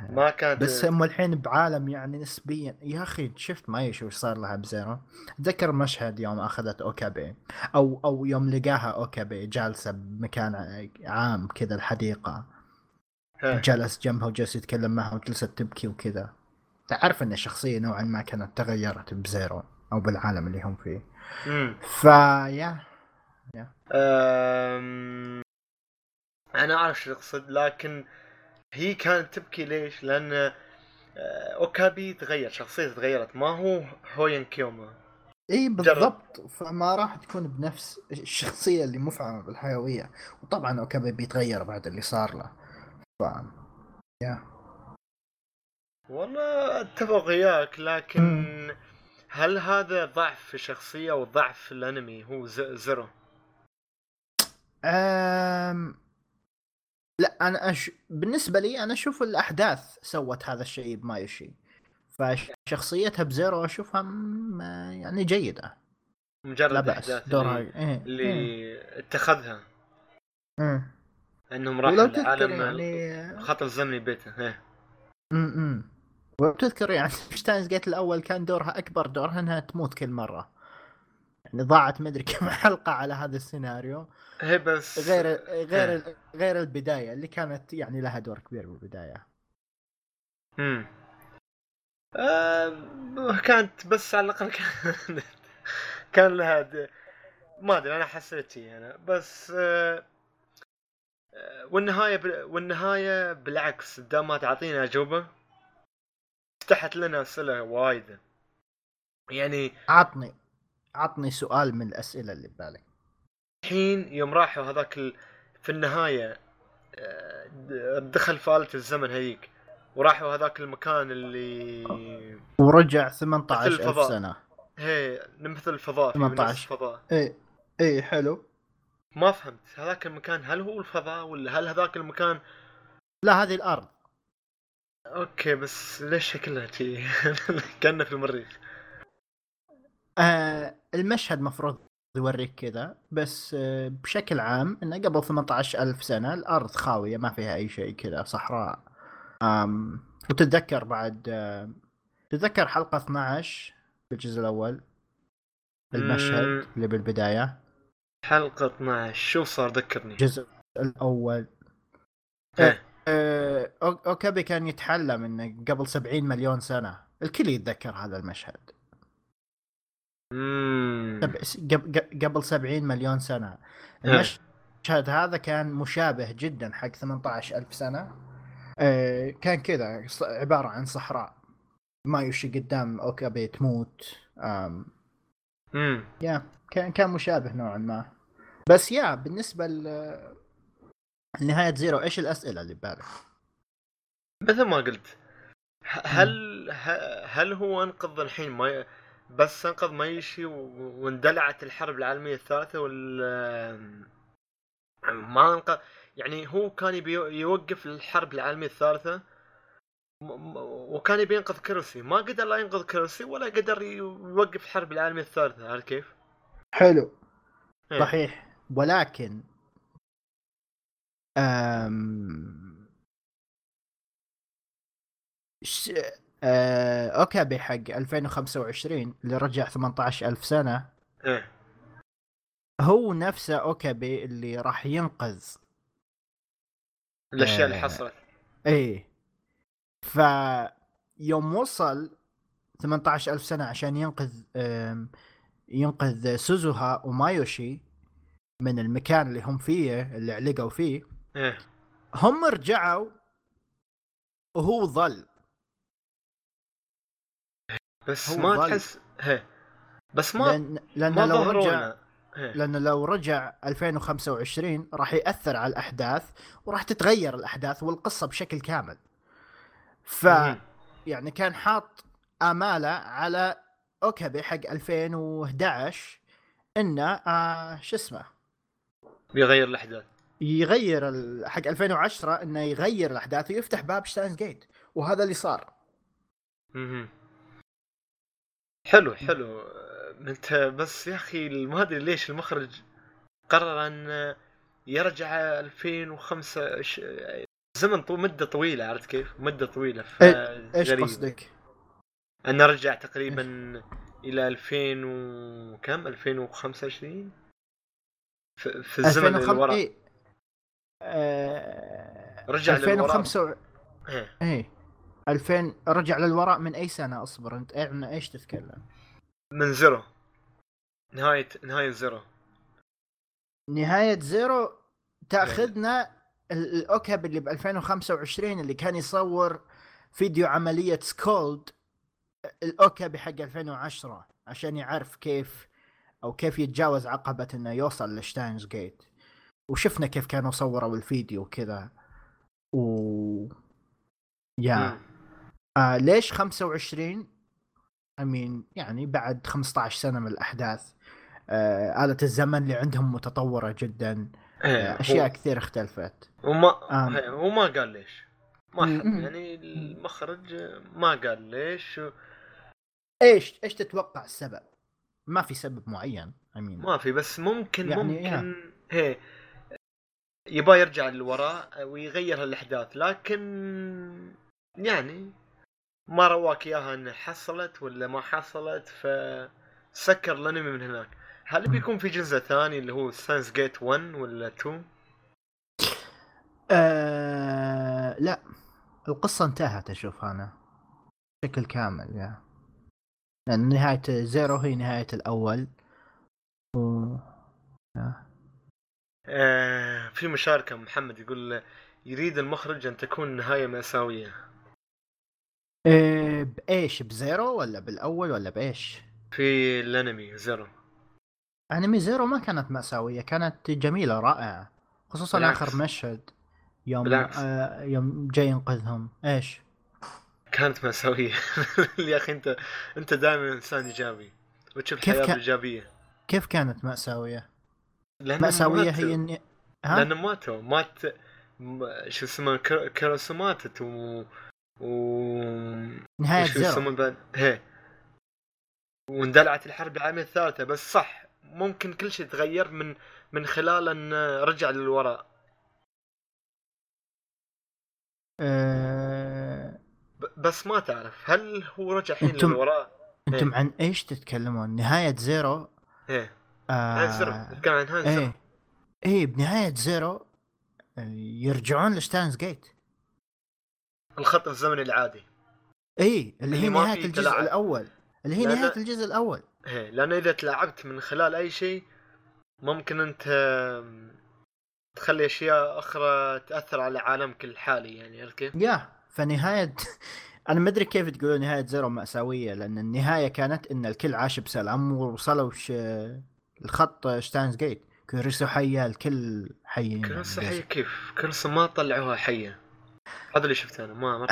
ما كانت بس هم الحين بعالم يعني نسبيا يا أخي شفت ما وش صار لها ب Zero أتذكر مشهد يوم أخذت أوكابي أو أو يوم لقاها أوكابي جالسة بمكان عام كذا الحديقة. جلس جنبها وجلس يتكلم معها وجلست تبكي وكذا تعرف إن الشخصيه نوعا ما كانت تغيرت ب Zero أو بالعالم اللي هم فيه. فيا. أنا أعرف شو تقصد لكن هي كانت تبكي ليش؟ لأن آه، أوكابي تغير شخصيته تغيرت ما هو هوين كيوما. إي بالضبط. فما راح تكون بنفس الشخصية اللي مفعمة بالحيوية. وطبعا أوكابي بيتغير بعد اللي صار له. ف يا والله أتفق وياك لكن هل هذا ضعف في الشخصية أو ضعف في الأنمي هو Zero؟ أم... لا أنا أش... بالنسبة لي أنا أشوف الأحداث سوت هذا الشيء بمايوشي فشخصيتها ب Zero أشوفها م... يعني جيدة مجرد لا الاحداث دورها اللي, إيه. اللي إيه. اتخذها إيه. إنهم راحوا لعالم يعني الخط الزمني بيته إيه. امم وتذكر يعني Steins Gate الأول كان دورها أكبر دورها إنها تموت كل مرة يعني ضاعت مدري كم حلقة على هذا السيناريو. هي بس غير غير غير البداية اللي كانت يعني لها دور كبير بالبداية. امم آه كانت بس على الأقل كان كان لها. ما أدري أنا حسيت شي أنا بس آه آه، والنهاية ب... والنهاية بالعكس دام ما تعطينا أجوبة فتحت لنا أسئلة وايده يعني عطني. عطني سؤال من الأسئلة اللي ببالك الحين يوم راحوا هذاك ال... في النهاية آه، دخل في آلة الزمن هذيك وراحوا هذاك المكان اللي ورجع 18000 الفضاء. سنة. هي مثل الفضاء في 18. نفس الفضاء. اي اي حلو. ما فهمت هذاك المكان هل هو الفضاء ولا هل هذاك المكان؟ لا هذه الأرض. أوكي بس ليش شكلها شي؟ كأنه في المريخ. آه المشهد مفروض يوريك كذا بس آه بشكل عام إنه قبل 18000 سنة الأرض خاوية ما فيها أي شيء كذا صحراء. آم وتتذكر بعد آه تتذكر حلقة 12 في الجزء الأول؟ المشهد. اللي بالبداية؟ حلقة 12 شو صار؟ ذكرني. الجزء الأول. إيه. آه، أو- أوكابي كان يتحلم إنه قبل 70 مليون سنة الكل يتذكر هذا المشهد. قبل 70 مليون سنة. إيه. المشهد هذا كان مشابه جدا حق 18 ألف سنة. آه، كان كذا عبارة عن صحراء. ما يمشي قدام اوكابي تموت. آم، مم. يا كان كان مشابه نوعا ما. بس يا بالنسبة ل نهايه زيرو إيش الأسئلة اللي ببالك؟ مثل ما قلت هل هل هو أنقذ الحين ما بس انقذ مايشي واندلعت الحرب العالمية الثالثة ولا ما انقذ يعني هو كان يبي يوقف الحرب العالمية الثالثة. وكان يبي ينقذ كيروسي. ما قدر لا ينقذ كيروسي ولا قدر يوقف الحرب العالمية الثالثة. عارف كيف؟ حلو. إيه. صحيح. ولكن أم... آه... اوكابي حق 2025 اللي رجع 18000 سنة. إيه. هو نفسه اوكابي اللي راح ينقذ. الأشياء اللي آه. حصلت. إيه ف يوم وصل 18000 سنة عشان ينقذ. ينقذ سوزوها ومايوشي من المكان اللي هم فيه اللي علقوا فيه. إيه. هم رجعوا وهو ظل. بس ما. تحس هي بس ما لأن لأن ما لو رجع إيه. لأن لو رجع 2025 راح يأثر على الأحداث وراح تتغير الأحداث والقصة بشكل كامل ف مم. يعني كان حاط آمالة على اوكابي حق 2011 إنه آه شو اسمه بيغير الأحداث يغير حق 2010 إنه يغير الأحداث ويفتح باب Steins Gate وهذا اللي صار مهم. حلو حلو انت بس يا أخي ما ادري ليش المخرج قرر أن يرجع 2005 ش- زمن طو مدة طويلة عرفت كيف؟ مدة طويلة ف إيش غريب. قصدك؟ انه رجع تقريبا إلى 2000 وكم 2025 في, في الزمن اللي 2005 ورا إيه. آه... رجع للوراء. 2005 و- إيه. إيه 2000 رجع للوراء من أي سنة أصبر؟ أنت إيه- عن إيش تتكلم؟ من Zero. نهاية نهاية Zero. نهاية Zero تأخذنا ال- الاوكاب اللي ب 2025 اللي كان يصور فيديو عملية Skuld الاوكاب حق 2010 عشان يعرف كيف أو كيف يتجاوز عقبة إنه يوصل ل Steins Gate. وشفنا كيف كانوا صوروا الفيديو وكذا. و يا. آه ليش 25 امين يعني بعد 15 سنة من الأحداث آه آلة الزمن اللي عندهم متطورة جدا إيه. آه أشياء هو- كثير اختلفت وما آم. هي، هو ما قال ليش ما حد. يعني المخرج ما قال ليش إيش إيش تتوقع السبب؟ ما في سبب معين امين ما في بس ممكن يعني ممكن هي يبغى يرجع للوراء ويغير الأحداث لكن يعني ما رواك اياها ان حصلت ولا ما حصلت فسكر الأنمي من هناك. هل بيكون في جزء ثاني اللي هو ساينس جيت 1 ولا 2 آه لا. القصة انتهت أشوف أنا. بشكل كامل يا. لأن نهاية Zero هي نهاية الأول. و... آه في مشاركة محمد يقول يريد المخرج أن تكون نهاية مأساوية. إيه بايش ب Zero ولا بالأول ولا بايش؟ في الأنمي Zero أنمي Zero ما كانت مأساوية كانت جميلة رائعة خصوصا بالعكس. آخر مشهد يوم بالعكس. آه يوم جاي ينقذهم إيش؟ كانت مأساوية يا أخي أنت أنت دائما إنسان إيجابي وتشوف كيف الحياة كان- بايجابية كيف كانت مأساوية؟ لأنهم مأساوية ماتوا. هي اني ها؟ لأنه ماتوا مات شو اسمه كيروسو ماتت و و نهاية زيرو يسمون بعد هي. واندلعت الحرب العالمية الثالثة بس صح ممكن كل شيء تغير من من خلال إن رجع للوراء. آه... بس ما تعرف هل هو رجع الحين أنتم- للوراء؟ أنتم إيه. عن إيش تتكلمون؟ نهاية زيرو؟ إيه. آه... زيرو. نتكلم عن نهاية زيرو. إيه إيه بنهاية زيرو آه، يرجعون لشتاينز جيت الخط الزمني العادي إيه اللي هي ما نهاية في الجزء تلاعب. الأول اللي هي نهاية لا. الجزء الأول إيه لأنه إذا تلاعبت من خلال أي شيء ممكن أنت تخلي أشياء أخرى تأثر على عالمك الحالي يعني عرفت كيف؟ يا فنهاية أنا ما أدري كيف تقولون نهاية Zero مأساوية لأن النهاية كانت إن الكل عاش بسلام ووصلوا ش... الخط Steins Gate كوريسو حية الكل حي كريسو حية كيف؟ كريسو ما طلعوها حية هذا اللي شفته أنا ما ما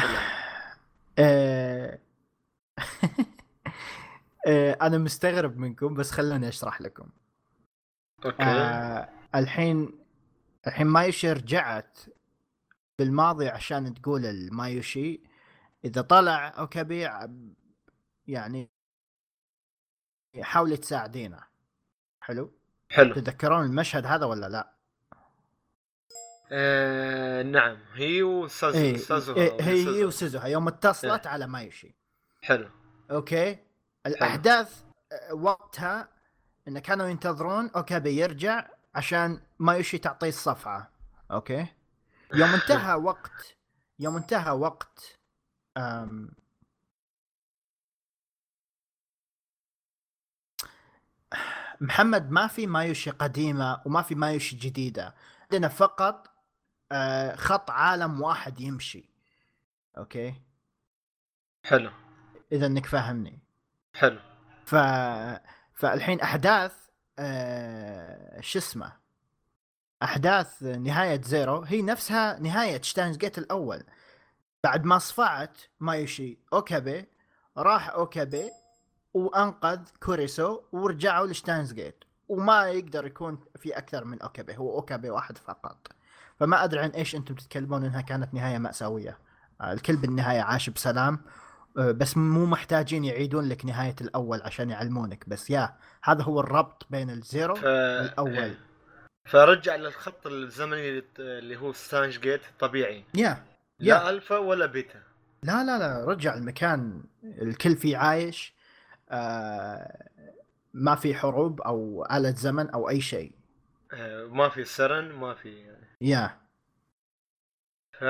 آه، آه، أنا مستغرب منكم بس خلوني أشرح لكم. أوكي. آه الحين الحين مايوشي رجعت بالماضي عشان تقول المايوشي. إذا طلع أوكابي يعني حاولي تساعدينا حلو؟ حلو. تتذكرون المشهد هذا ولا لا؟ آه نعم هي وسازو إيه سازو إيه، هي سازو. وسوزوها يوم اتصلت إيه. على مايوشي حلو. okay؟ الأحداث آه، وقتها إن كانوا ينتظرون اوكابي يرجع عشان مايوشي تعطيه الصفعه okay؟ يوم انتهى وقت يوم انتهى وقت أم محمد ما في مايوشي قديمة وما في مايوشي جديدة. عندنا فقط آه، خط عالم واحد يمشي. okay؟ حلو. إذا إنك فاهمني. حلو. ف فالحين أحداث آه... شو اسمه؟ أحداث نهاية Zero هي نفسها نهاية Steins Gate الأول. بعد ما صفعت مايوشي أوكابي راح أوكابي وأنقذ كوريسو ورجعوا ل Steins Gate. وما يقدر يكون في أكثر من أوكابي هو أوكابي واحد فقط. فما أدري عن إيش أنتم تتكلمون إنها كانت نهاية مأساوية. آه، الكل بالنهاية عاش بسلام. آه، بس مو محتاجين يعيدون لك نهاية الأول عشان يعلمونك. بس يا هذا هو الربط بين ال Zero ف... والأول. إيه. فرجع للخط الزمني اللي هو Steins Gate الطبيعي يا لا يا. ألفا ولا بيتا. لا لا لا رجع المكان. الكل فيه عايش. آه ما في حروب أو آلة زمن أو أي شيء. ما في SERN ما في yeah ف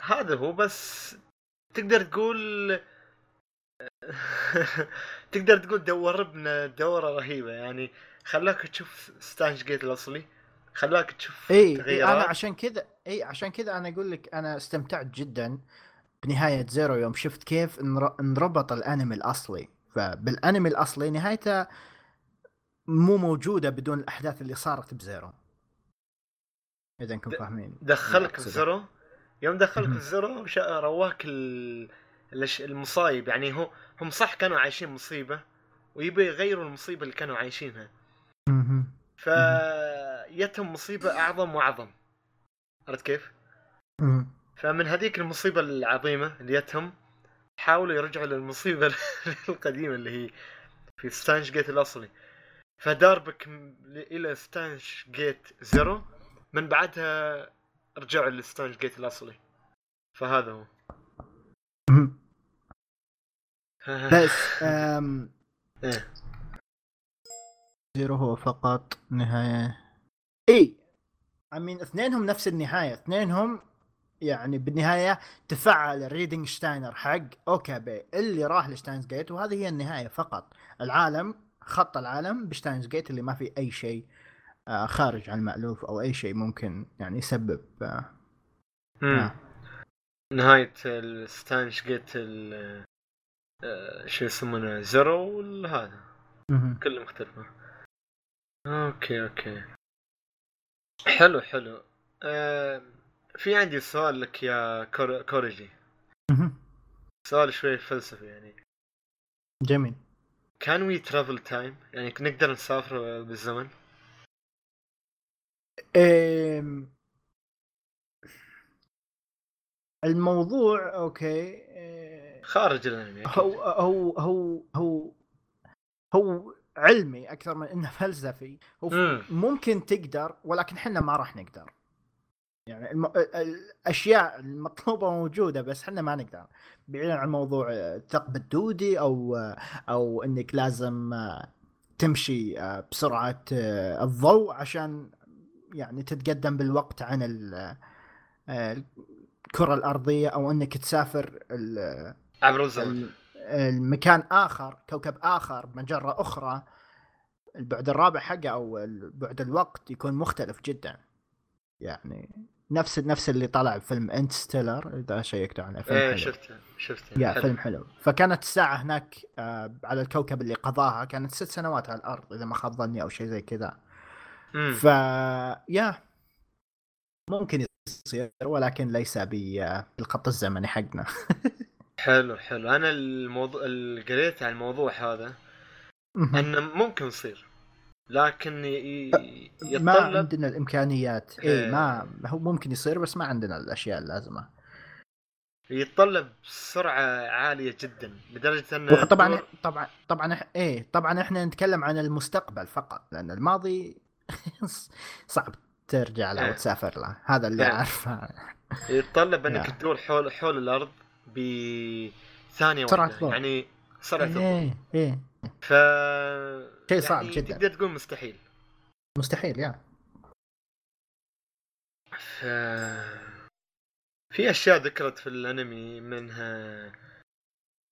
هذا هو بس تقدر تقول تقدر تقول دوربنا دورة رهيبة يعني. خلاك تشوف Steins;Gate الأصلي خلاك تشوف إي تغييرات أنا عشان كذا إي عشان كذا أنا أقول لك أنا استمتعت جدا بنهاية Zero يوم. شفت كيف انر- انربط الأنمي الأصلي. فبالأنمي الأصلي نهايته مو موجودة بدون الأحداث اللي صارت ب Zero. إذا انكم فاهمين دخلك. ال Zero يوم دخلك شا- رواك المصايب. يعني هو هم صح كانوا عايشين مصيبة ويبي يغيروا المصيبة اللي كانوا عايشينها. فيتهم مصيبة أعظم وأعظم. عرفت كيف؟ فمن هذيك المصيبة العظيمة اللي يتهم حاولوا يرجعوا للمصيبة القديمة اللي هي في Steins;Gate الأصلي. فدار بك م- إلى Steins;Gate Zero من بعدها رجعوا لل Steins;Gate الأصلي. فهذا هو. بس أم... إيه. Zero هو فقط نهاية. إي. امين اثنينهم نفس النهاية. اثنينهم يعني بالنهاية تفعل ال Reading Steiner حق. اوكابي اللي راح ل Steins;Gate وهذه هي النهاية فقط. العالم خط العالم ب Steins;Gate اللي ما في أي شيء آه، خارج عن المألوف أو أي شيء ممكن يعني يسبب آه،. آه. نهاية ال Steins;Gate ال شو يسمونه Zero والهذا مهم. كله مختلفة okay okay حلو حلو آه في عندي سؤال لك يا كور... كوريجي. سؤال شوي فلسفي يعني جميل can we travel time يعني نقدر نسافر بالزمن الموضوع أوكي أه، خارج الأنمي. هو هو هو هو هو علمي أكثر من إنه فلسفي هو. ممكن تقدر ولكن إحنا ما راح نقدر يعني الم... ال- الأشياء المطلوبة موجودة بس إحنا ما نقدر. بعيدا عن موضوع الثقب الدودي أو أو إنك لازم تمشي بسرعة الضوء عشان يعني تتقدم بالوقت عن ال- الكرة الأرضية أو إنك تسافر ال- عبر الزمن. ال- المكان آخر كوكب آخر مجرة أخرى. البعد الرابع حقه أو البعد الوقت يكون مختلف جدا. يعني نفس نفس اللي طلع فيلم انت ستيلر إذا شيكتوا عنه فيلم إيه. شفته شفته. يا حلو. فيلم حلو. فكانت الساعة هناك آه، على الكوكب اللي قضاها كانت ست سنوات على الأرض إذا ما خاب ظني أو شيء زي كذا. ف يا ممكن يصير ولكن ليس ب- بالخط الزمني حقنا. حلو حلو. أنا الموضوع اللي قريت عن الموضوع هذا. إنه ممكن يصير. لكن ما عندنا الإمكانيات إيه. إيه ما هو ممكن يصير بس ما عندنا الأشياء اللازمة يتطلب سرعة عالية جدا لدرجة انه طبعا الدور- طبعا طبعا إيه طبعا إحنا نتكلم عن المستقبل فقط لأن الماضي صعب ترجع له إيه. وتسافر له هذا اللي إيه. أعرفه يتطلب إنك. تدور حول حول الأرض بثانية واحدة. يعني سرعة إيه إيه ف شيء صعب يعني جداً. تقدر تقول مستحيل مستحيل يا ف... في أشياء ذكرت في الأنمي منها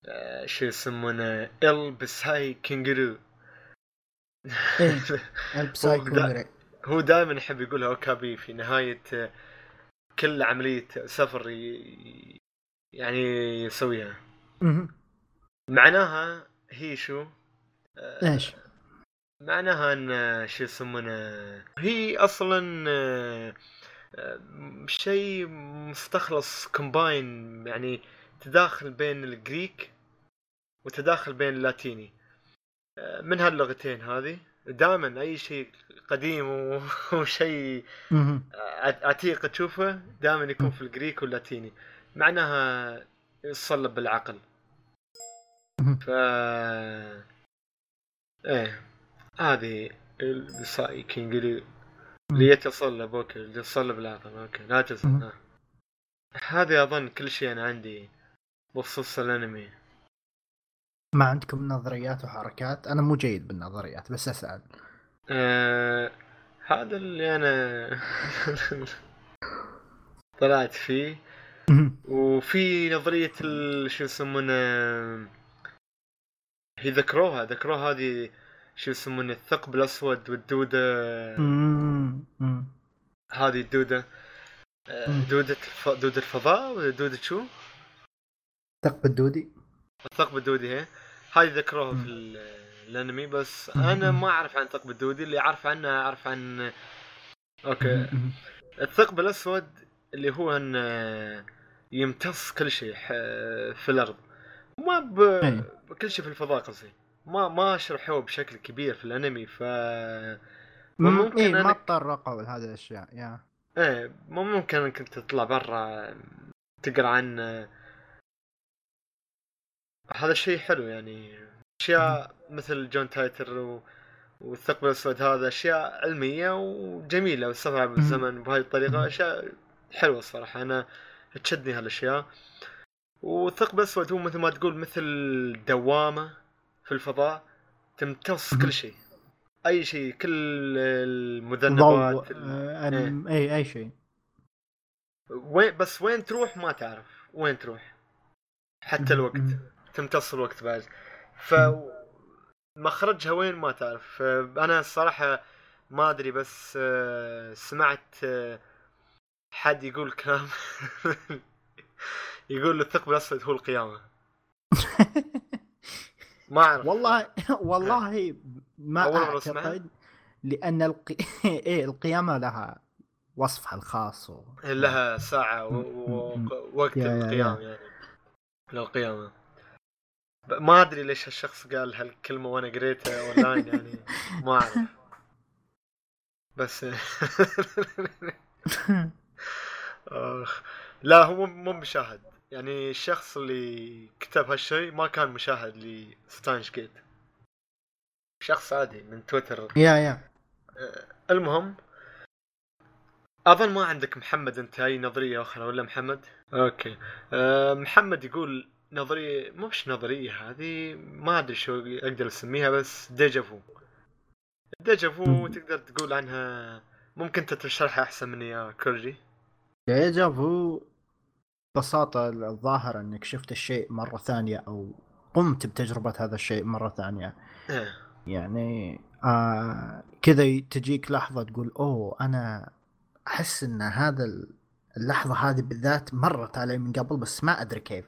آه، شو يسمونه El Psy Kongroo إيه. El Psy Ko هو دائما يحب يقولها أوكابي في نهاية آه، كل عملية سفر ي... يعني يسويها. معناها هي شو؟ آه، إيش؟ معناها إن شو يسمونه هي أصلا آه، آه، شيء مستخلص combine يعني تداخل بين ال Greek وتداخل بين اللاتيني. آه، من هاللغتين هذه؟ دائما أي شيء قديم وشيء عتيق تشوفه دائما يكون في ال Greek واللاتيني. معناها يتصلب بالعقل. ف إيه. هذه El Psy Kongroo اللي يتصلب okay اللي يتصلب العقل okay لا مم. آه. هذه أظن كل شيء أنا عندي بخصوص الأنمي ما عندكم نظريات وحركات؟ أنا مو جيد بالنظريات بس أسأل آه هذا اللي أنا طلعت فيه. وفي نظرية ال- شو يسمونه هي ذكروها ذكروها هذه شو يسمونه الثقب الأسود. مم. هذه الدودة آه، مم. دودة الف... دودة الفضاء ولا دودة شو؟ ثقب الدودي الثقب الدودي هي هذه ذكروها. في ال- الأنمي بس. أنا ما أعرف عن الثقب الدودي اللي أعرف عنه أعرف عن أوكي. الثقب الأسود اللي هو إن يمتص كل شيء ح- في الأرض ما ب... إيه. كل شيء في الفضاء قصدي ما ما شرحوه بشكل كبير في الأنمي ف مم. ممكن إيه ما تطرقوا لهذه الأشياء يا. إيه مو ممكن إنك تطلع برا تقرأ عن هذا الشيء حلو يعني. أشياء مثل جون تايتر و... والثقب الأسود هذا أشياء علمية وجميلة والسفر عبر الزمن بهذه الطريقة. أشياء حلوة الصراحة أنا تشدني هالأشياء. والثقب الأسود هو مثل ما تقول مثل دوامة في الفضاء تمتص كل شيء. أي شيء كل المذنبات ال- آه، الم- اي أي شيء. وين بس وين تروح ما تعرف. وين تروح؟ حتى الوقت. تمتص الوقت بعد. ف مخرجها وين ما تعرف. أنا الصراحة ما أدري بس آه، سمعت آه، حد يقول كلام. يقول الثقب الأسود هو القيامة. ما أعرف. والله والله ما. أعتقد لأن القي... إيه القيامة لها وصفها الخاص و... لها ساعة ووقت يا. القيام يعني. للقيامة. ما أدري ليش هالشخص قال هالكلمة وأنا قريتها أونلاين يعني. ما أعرف. بس لا هو مو مو مشاهد. يعني الشخص اللي كتب هالشيء ما كان مشاهد ل Steins;Gate شخص عادي من تويتر yeah yeah. المهم أظن ما عندك محمد أنت أي نظرية أخرى ولا محمد؟ okay. أه محمد يقول نظرية مو مش نظرية هذه ما أدري شو أقدر أسميها بس déjà vu déjà vu. تقدر تقول عنها ممكن أنت تشرحها أحسن مني يا كورجي déjà vu ببساطة الظاهر إنك شفت الشيء مرة ثانية أو قمت بتجربة هذا الشيء مرة ثانية. إيه. يعني آه كذا تجيك لحظة تقول أوه أنا أحس إن هذا ال... اللحظة هذه بالذات مرت علي من قبل بس ما أدري كيف.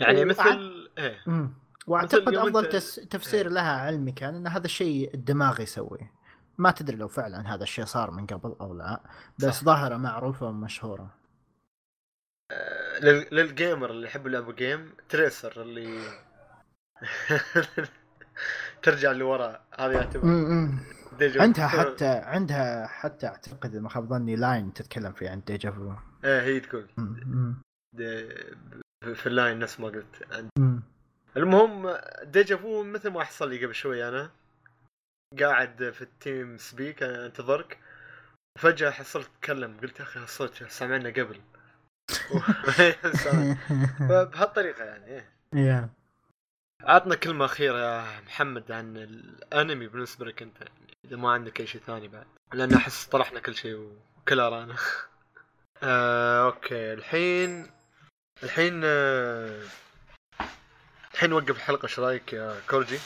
يعني مثل إيه. وأعتقد أفضل تس... تفسير لها علمي كان إن هذا الشيء الدماغ يسويه. ما تدري لو فعلا هذا الشيء صار من قبل أو لا بس. ظاهرة معروفة ومشهورة. لل gamer اللي يحب يلعبوا game Tracer اللي ترجع لورا هذا يعتبر عندها حتى عندها حتى أعتقد ما خاب ظني line تتكلم فيه عن déjà vu إيه هي تقول. دي- في ال line نفس ما قلت. عند-. المهم déjà vu مثل ما حصل لي قبل شوي أنا. قاعد في ال TeamSpeak أنتظرك. وفجأة حصلت تتكلم قلت يا أخي الصوت سمعنا قبل. سامع. فبهالطريقة يعني إيه يا عطنا كلمة أخيرة يا محمد عن الأنمي بالنسبة لك أنت يعني إذا ما عندك أي شيء ثاني بعد لأن أحس طرحنا كل شيء وكل آراءنا آه، okay الحين الحين آه، الحين نوقف الحلقة إيش رأيك يا كورجي؟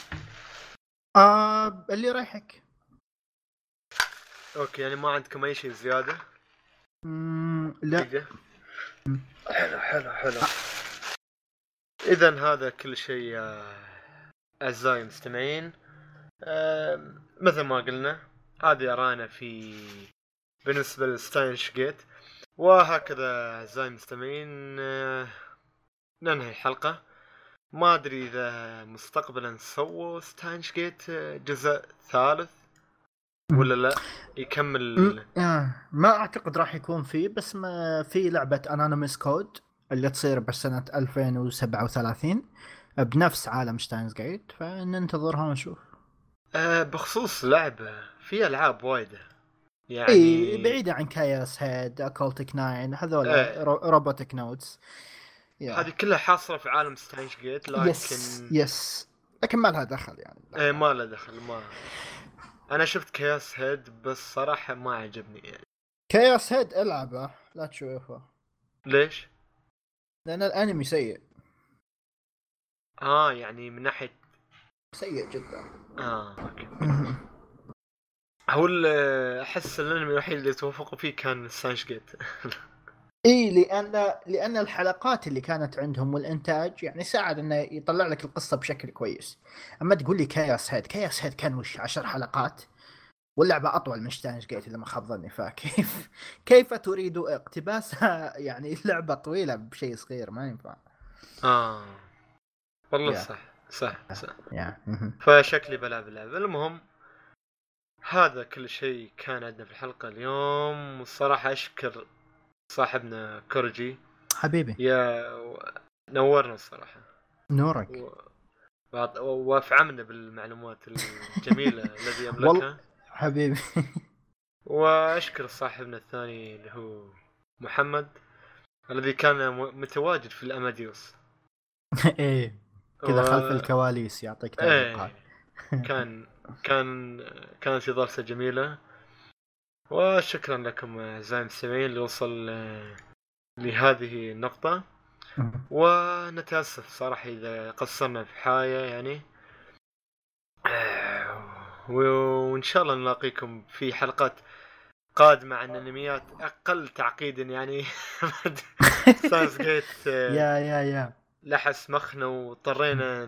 آه اللي يريحك okay يعني ما عندكم أي شيء زيادة؟ أمم، لا دقيقة. حلو حلو حلو. إذا هذا كل شيء يا أعزائي المستمعين. مثل ما قلنا هذه آراءنا في بالنسبة ل Steins;Gate. وهكذا أعزائي المستمعين آه، ننهي الحلقة. ما أدري إذا مستقبلا سووا Steins;Gate آه، جزء ثالث. ولا لا؟ يكمل. آه، ما أعتقد راح يكون فيه بس ما في لعبة Anonymous;Code اللي تصير بسنه 2037 بنفس عالم Steins;Gate فننتظرها ونشوف. آه بخصوص لعبة في ألعاب وايدة. يعني إي بعيدة عن Chaos;Head Occultic;Nine هذول إيه. رو- Robotics;Notes هذه كلها حاصلة في عالم ستاينش جيت لكن يس يس لكن ما لها دخل يعني. إيه ما له دخل ما أنا شفت Chaos;Head بس صراحة ما عجبني يعني. Chaos;Head ألعبه لا تشوفه. ليش؟ لأن الأنمي سيء. آه يعني من ناحية سيء جدا. آه okay. هو ال- أحس الأنمي الوحيد اللي توافقوا فيه كان Steins;Gate إي لأن لأن الحلقات اللي كانت عندهم والإنتاج يعني ساعد إنه يطلع لك القصة بشكل كويس. أما تقول لي Chaos;Head Chaos;Head كان وش؟ عشر حلقات؟ واللعبة أطول من Steins;Gate إذا ما خاب ظني فكيف؟ كيف تريد اقتباسها يعني لعبة طويلة بشيء صغير؟ ما ينفع. آه. والله يا. صح صح صح. يا مهم. فشكلي بلعب اللعبة المهم هذا كل شيء كان عندنا في الحلقة اليوم. والصراحة أشكر صاحبنا كورجي. حبيبي. يا نورنا الصراحة. نورك. و... وافعمنا بالمعلومات الجميلة الذي يملكها حبيبي. وأشكر صاحبنا الثاني اللي هو محمد الذي كان متواجد في الأماديوس. إيه. كذا و- خلف الكواليس يعطيك إيه. كان كان كانت اضافته جميلة. وشكرا لكم اعزائي المستمعين اللي وصل آه، لهذه النقطة. ونتأسف صراحة إذا قصرنا في حاجة يعني. آه، و- وإن شاء الله نلاقيكم في حلقات قادمة عن انميات أقل تعقيدا يعني. جيت آه، يا يا يا. لحس مخنا واضطرينا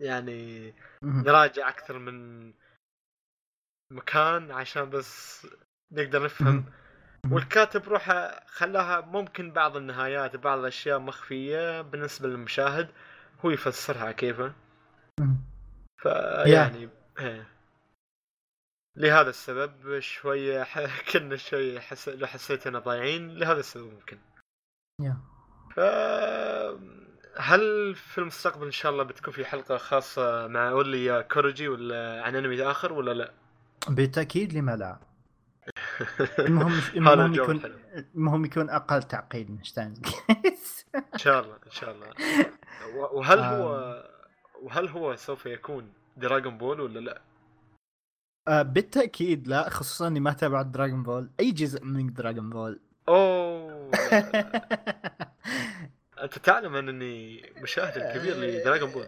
يعني. نراجع أكثر من مكان عشان بس نقدر نفهم والكاتب روحه خلاها ممكن بعض النهايات بعض الأشياء مخفية بالنسبة للمشاهد هو يفسرها كيفه. فيعني إيه. لهذا السبب شوية كنا شوية حس... لو حسيت اننا ضايعين لهذا السبب ممكن. ف هل في المستقبل إن شاء الله بتكون في حلقة خاصة مع اولي يا كورجي ولا عن أنمي آخر ولا لا؟ بالتأكيد لما لا. المهم المهم يكون المهم يكون أقل تعقيد من Steins إن شاء الله إن شاء الله. وهل آه. هو وهل هو سوف يكون Dragon Ball ولا لا؟ آه، بالتأكيد لا خصوصا إني ما تابعت Dragon Ball أي جزء من Dragon Ball أوه. أنت تعلم انني مشاهد كبير ل Dragon Ball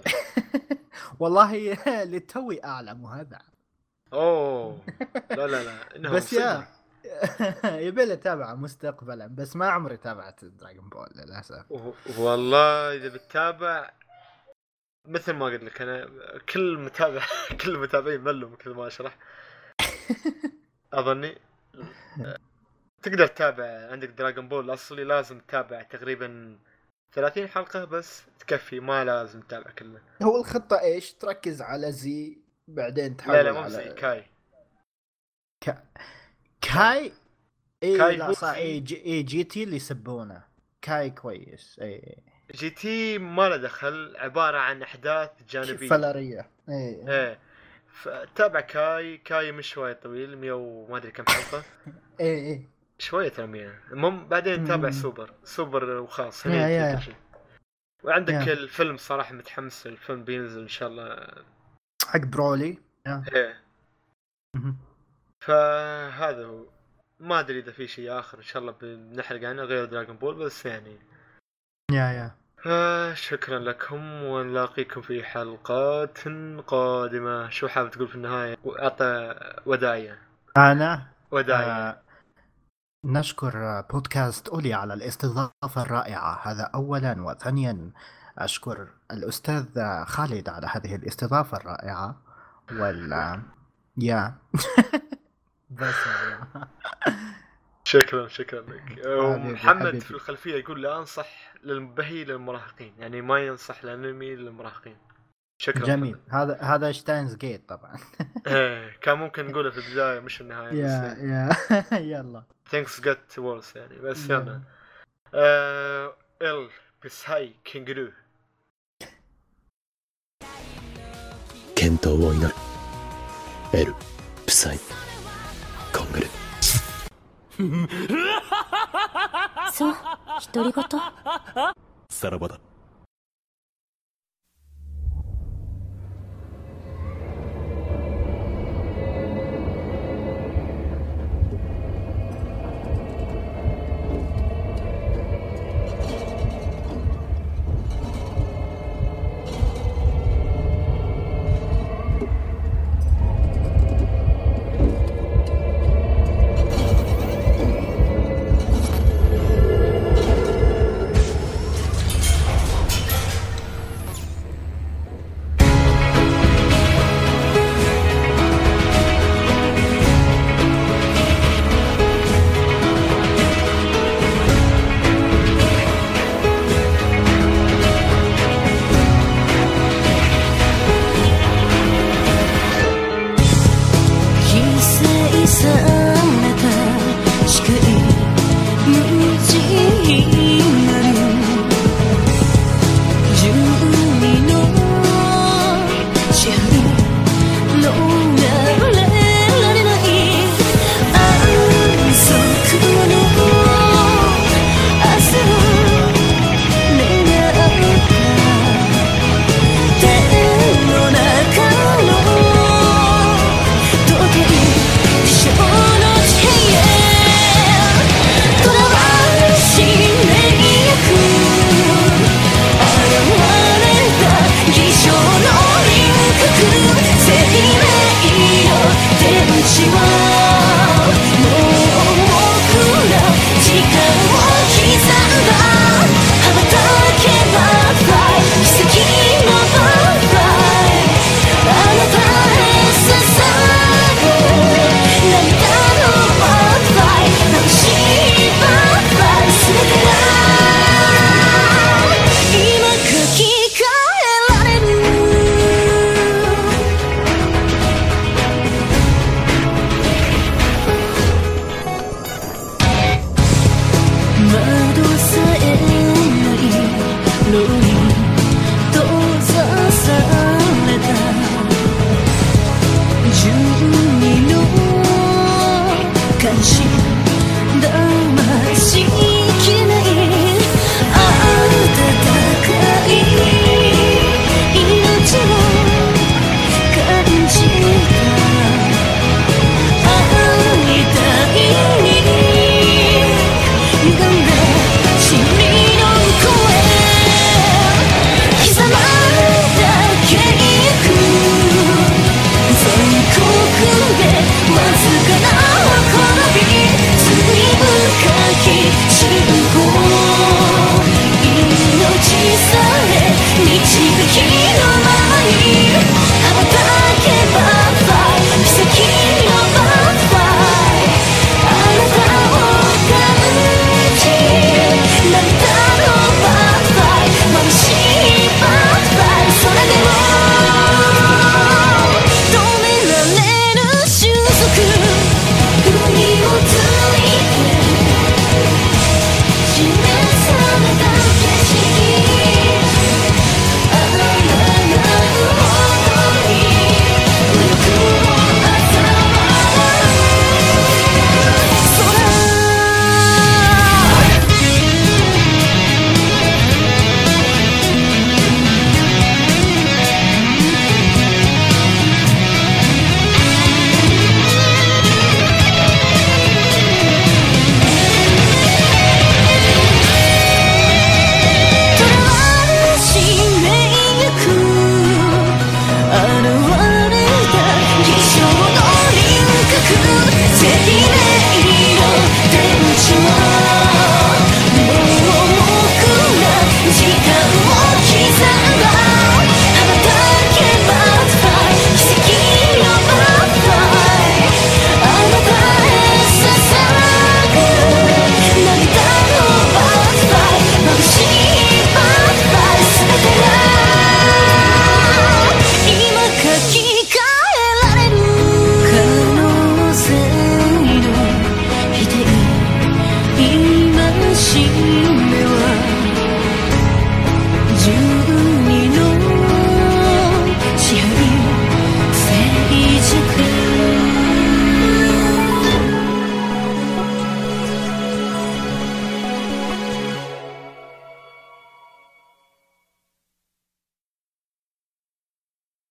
والله لتوي أعلم هذا. أوه. لا لا لا إنه بس. يا يبي له تابعة مستقبلا بس ما عمري تابعت دراغون بول للأسف. والله إذا بتتابع مثل ما قلت لك أنا كل متابع كل المتابعين ملوا من كل ما أشرح. أظني. تقدر تتابع عندك دراغون بول الاصلي لازم تتابع تقريبا 30 حلقة بس تكفي ما لازم تتابع كله. هو الخطة إيش؟ تركز على زي بعدين تحول لا لا مو على Z Kai. Kai؟ اي Kai لا صح اي G, اي GT اللي يسبونه. Kai كويس اي GT ما له دخل عبارة عن أحداث جانبية. filler ية اي إيه. فتابع Kai Kai مش شوي طويل 100 وما أدري كم حلقة. اي اي شوية ترى 100 المهم بعدين تابع. Super. Super وخلاص وعندك. الفيلم صراحة متحمس الفيلم بينزل إن شاء الله حق برولي. إيه. مهم. فهذا هو. ما أدري إذا في شيء آخر إن شاء الله بنحرق عنه غير دراغون بول بس يعني. يا يا. آه شكرا لكم ونلاقيكم في حلقات قادمة. شو حابب تقول في النهاية؟ أعطى وداعية أنا وداعية آه، نشكر آه، بودكاست أولي على الاستضافة الرائعة. هذا أولا وثانيا. أشكر الأستاذ خالد على هذه الاستضافة الرائعة وال يا. بس يا. شكرا شكرا لك. ومحمد حبيبي. في الخلفية يقول لا أنصح للمبهي للمراهقين يعني ما ينصح الأنمي للمراهقين. شكرا جميل. هذا هذا Steins;Gate طبعا. إيه كان ممكن نقوله في البداية مش النهاية يا بس يا. يلا. things get worse يعني بس. يلا. إل بس هاي كينجرو. 健闘を祈る。エルプサイコングル。そう独り言さらばだ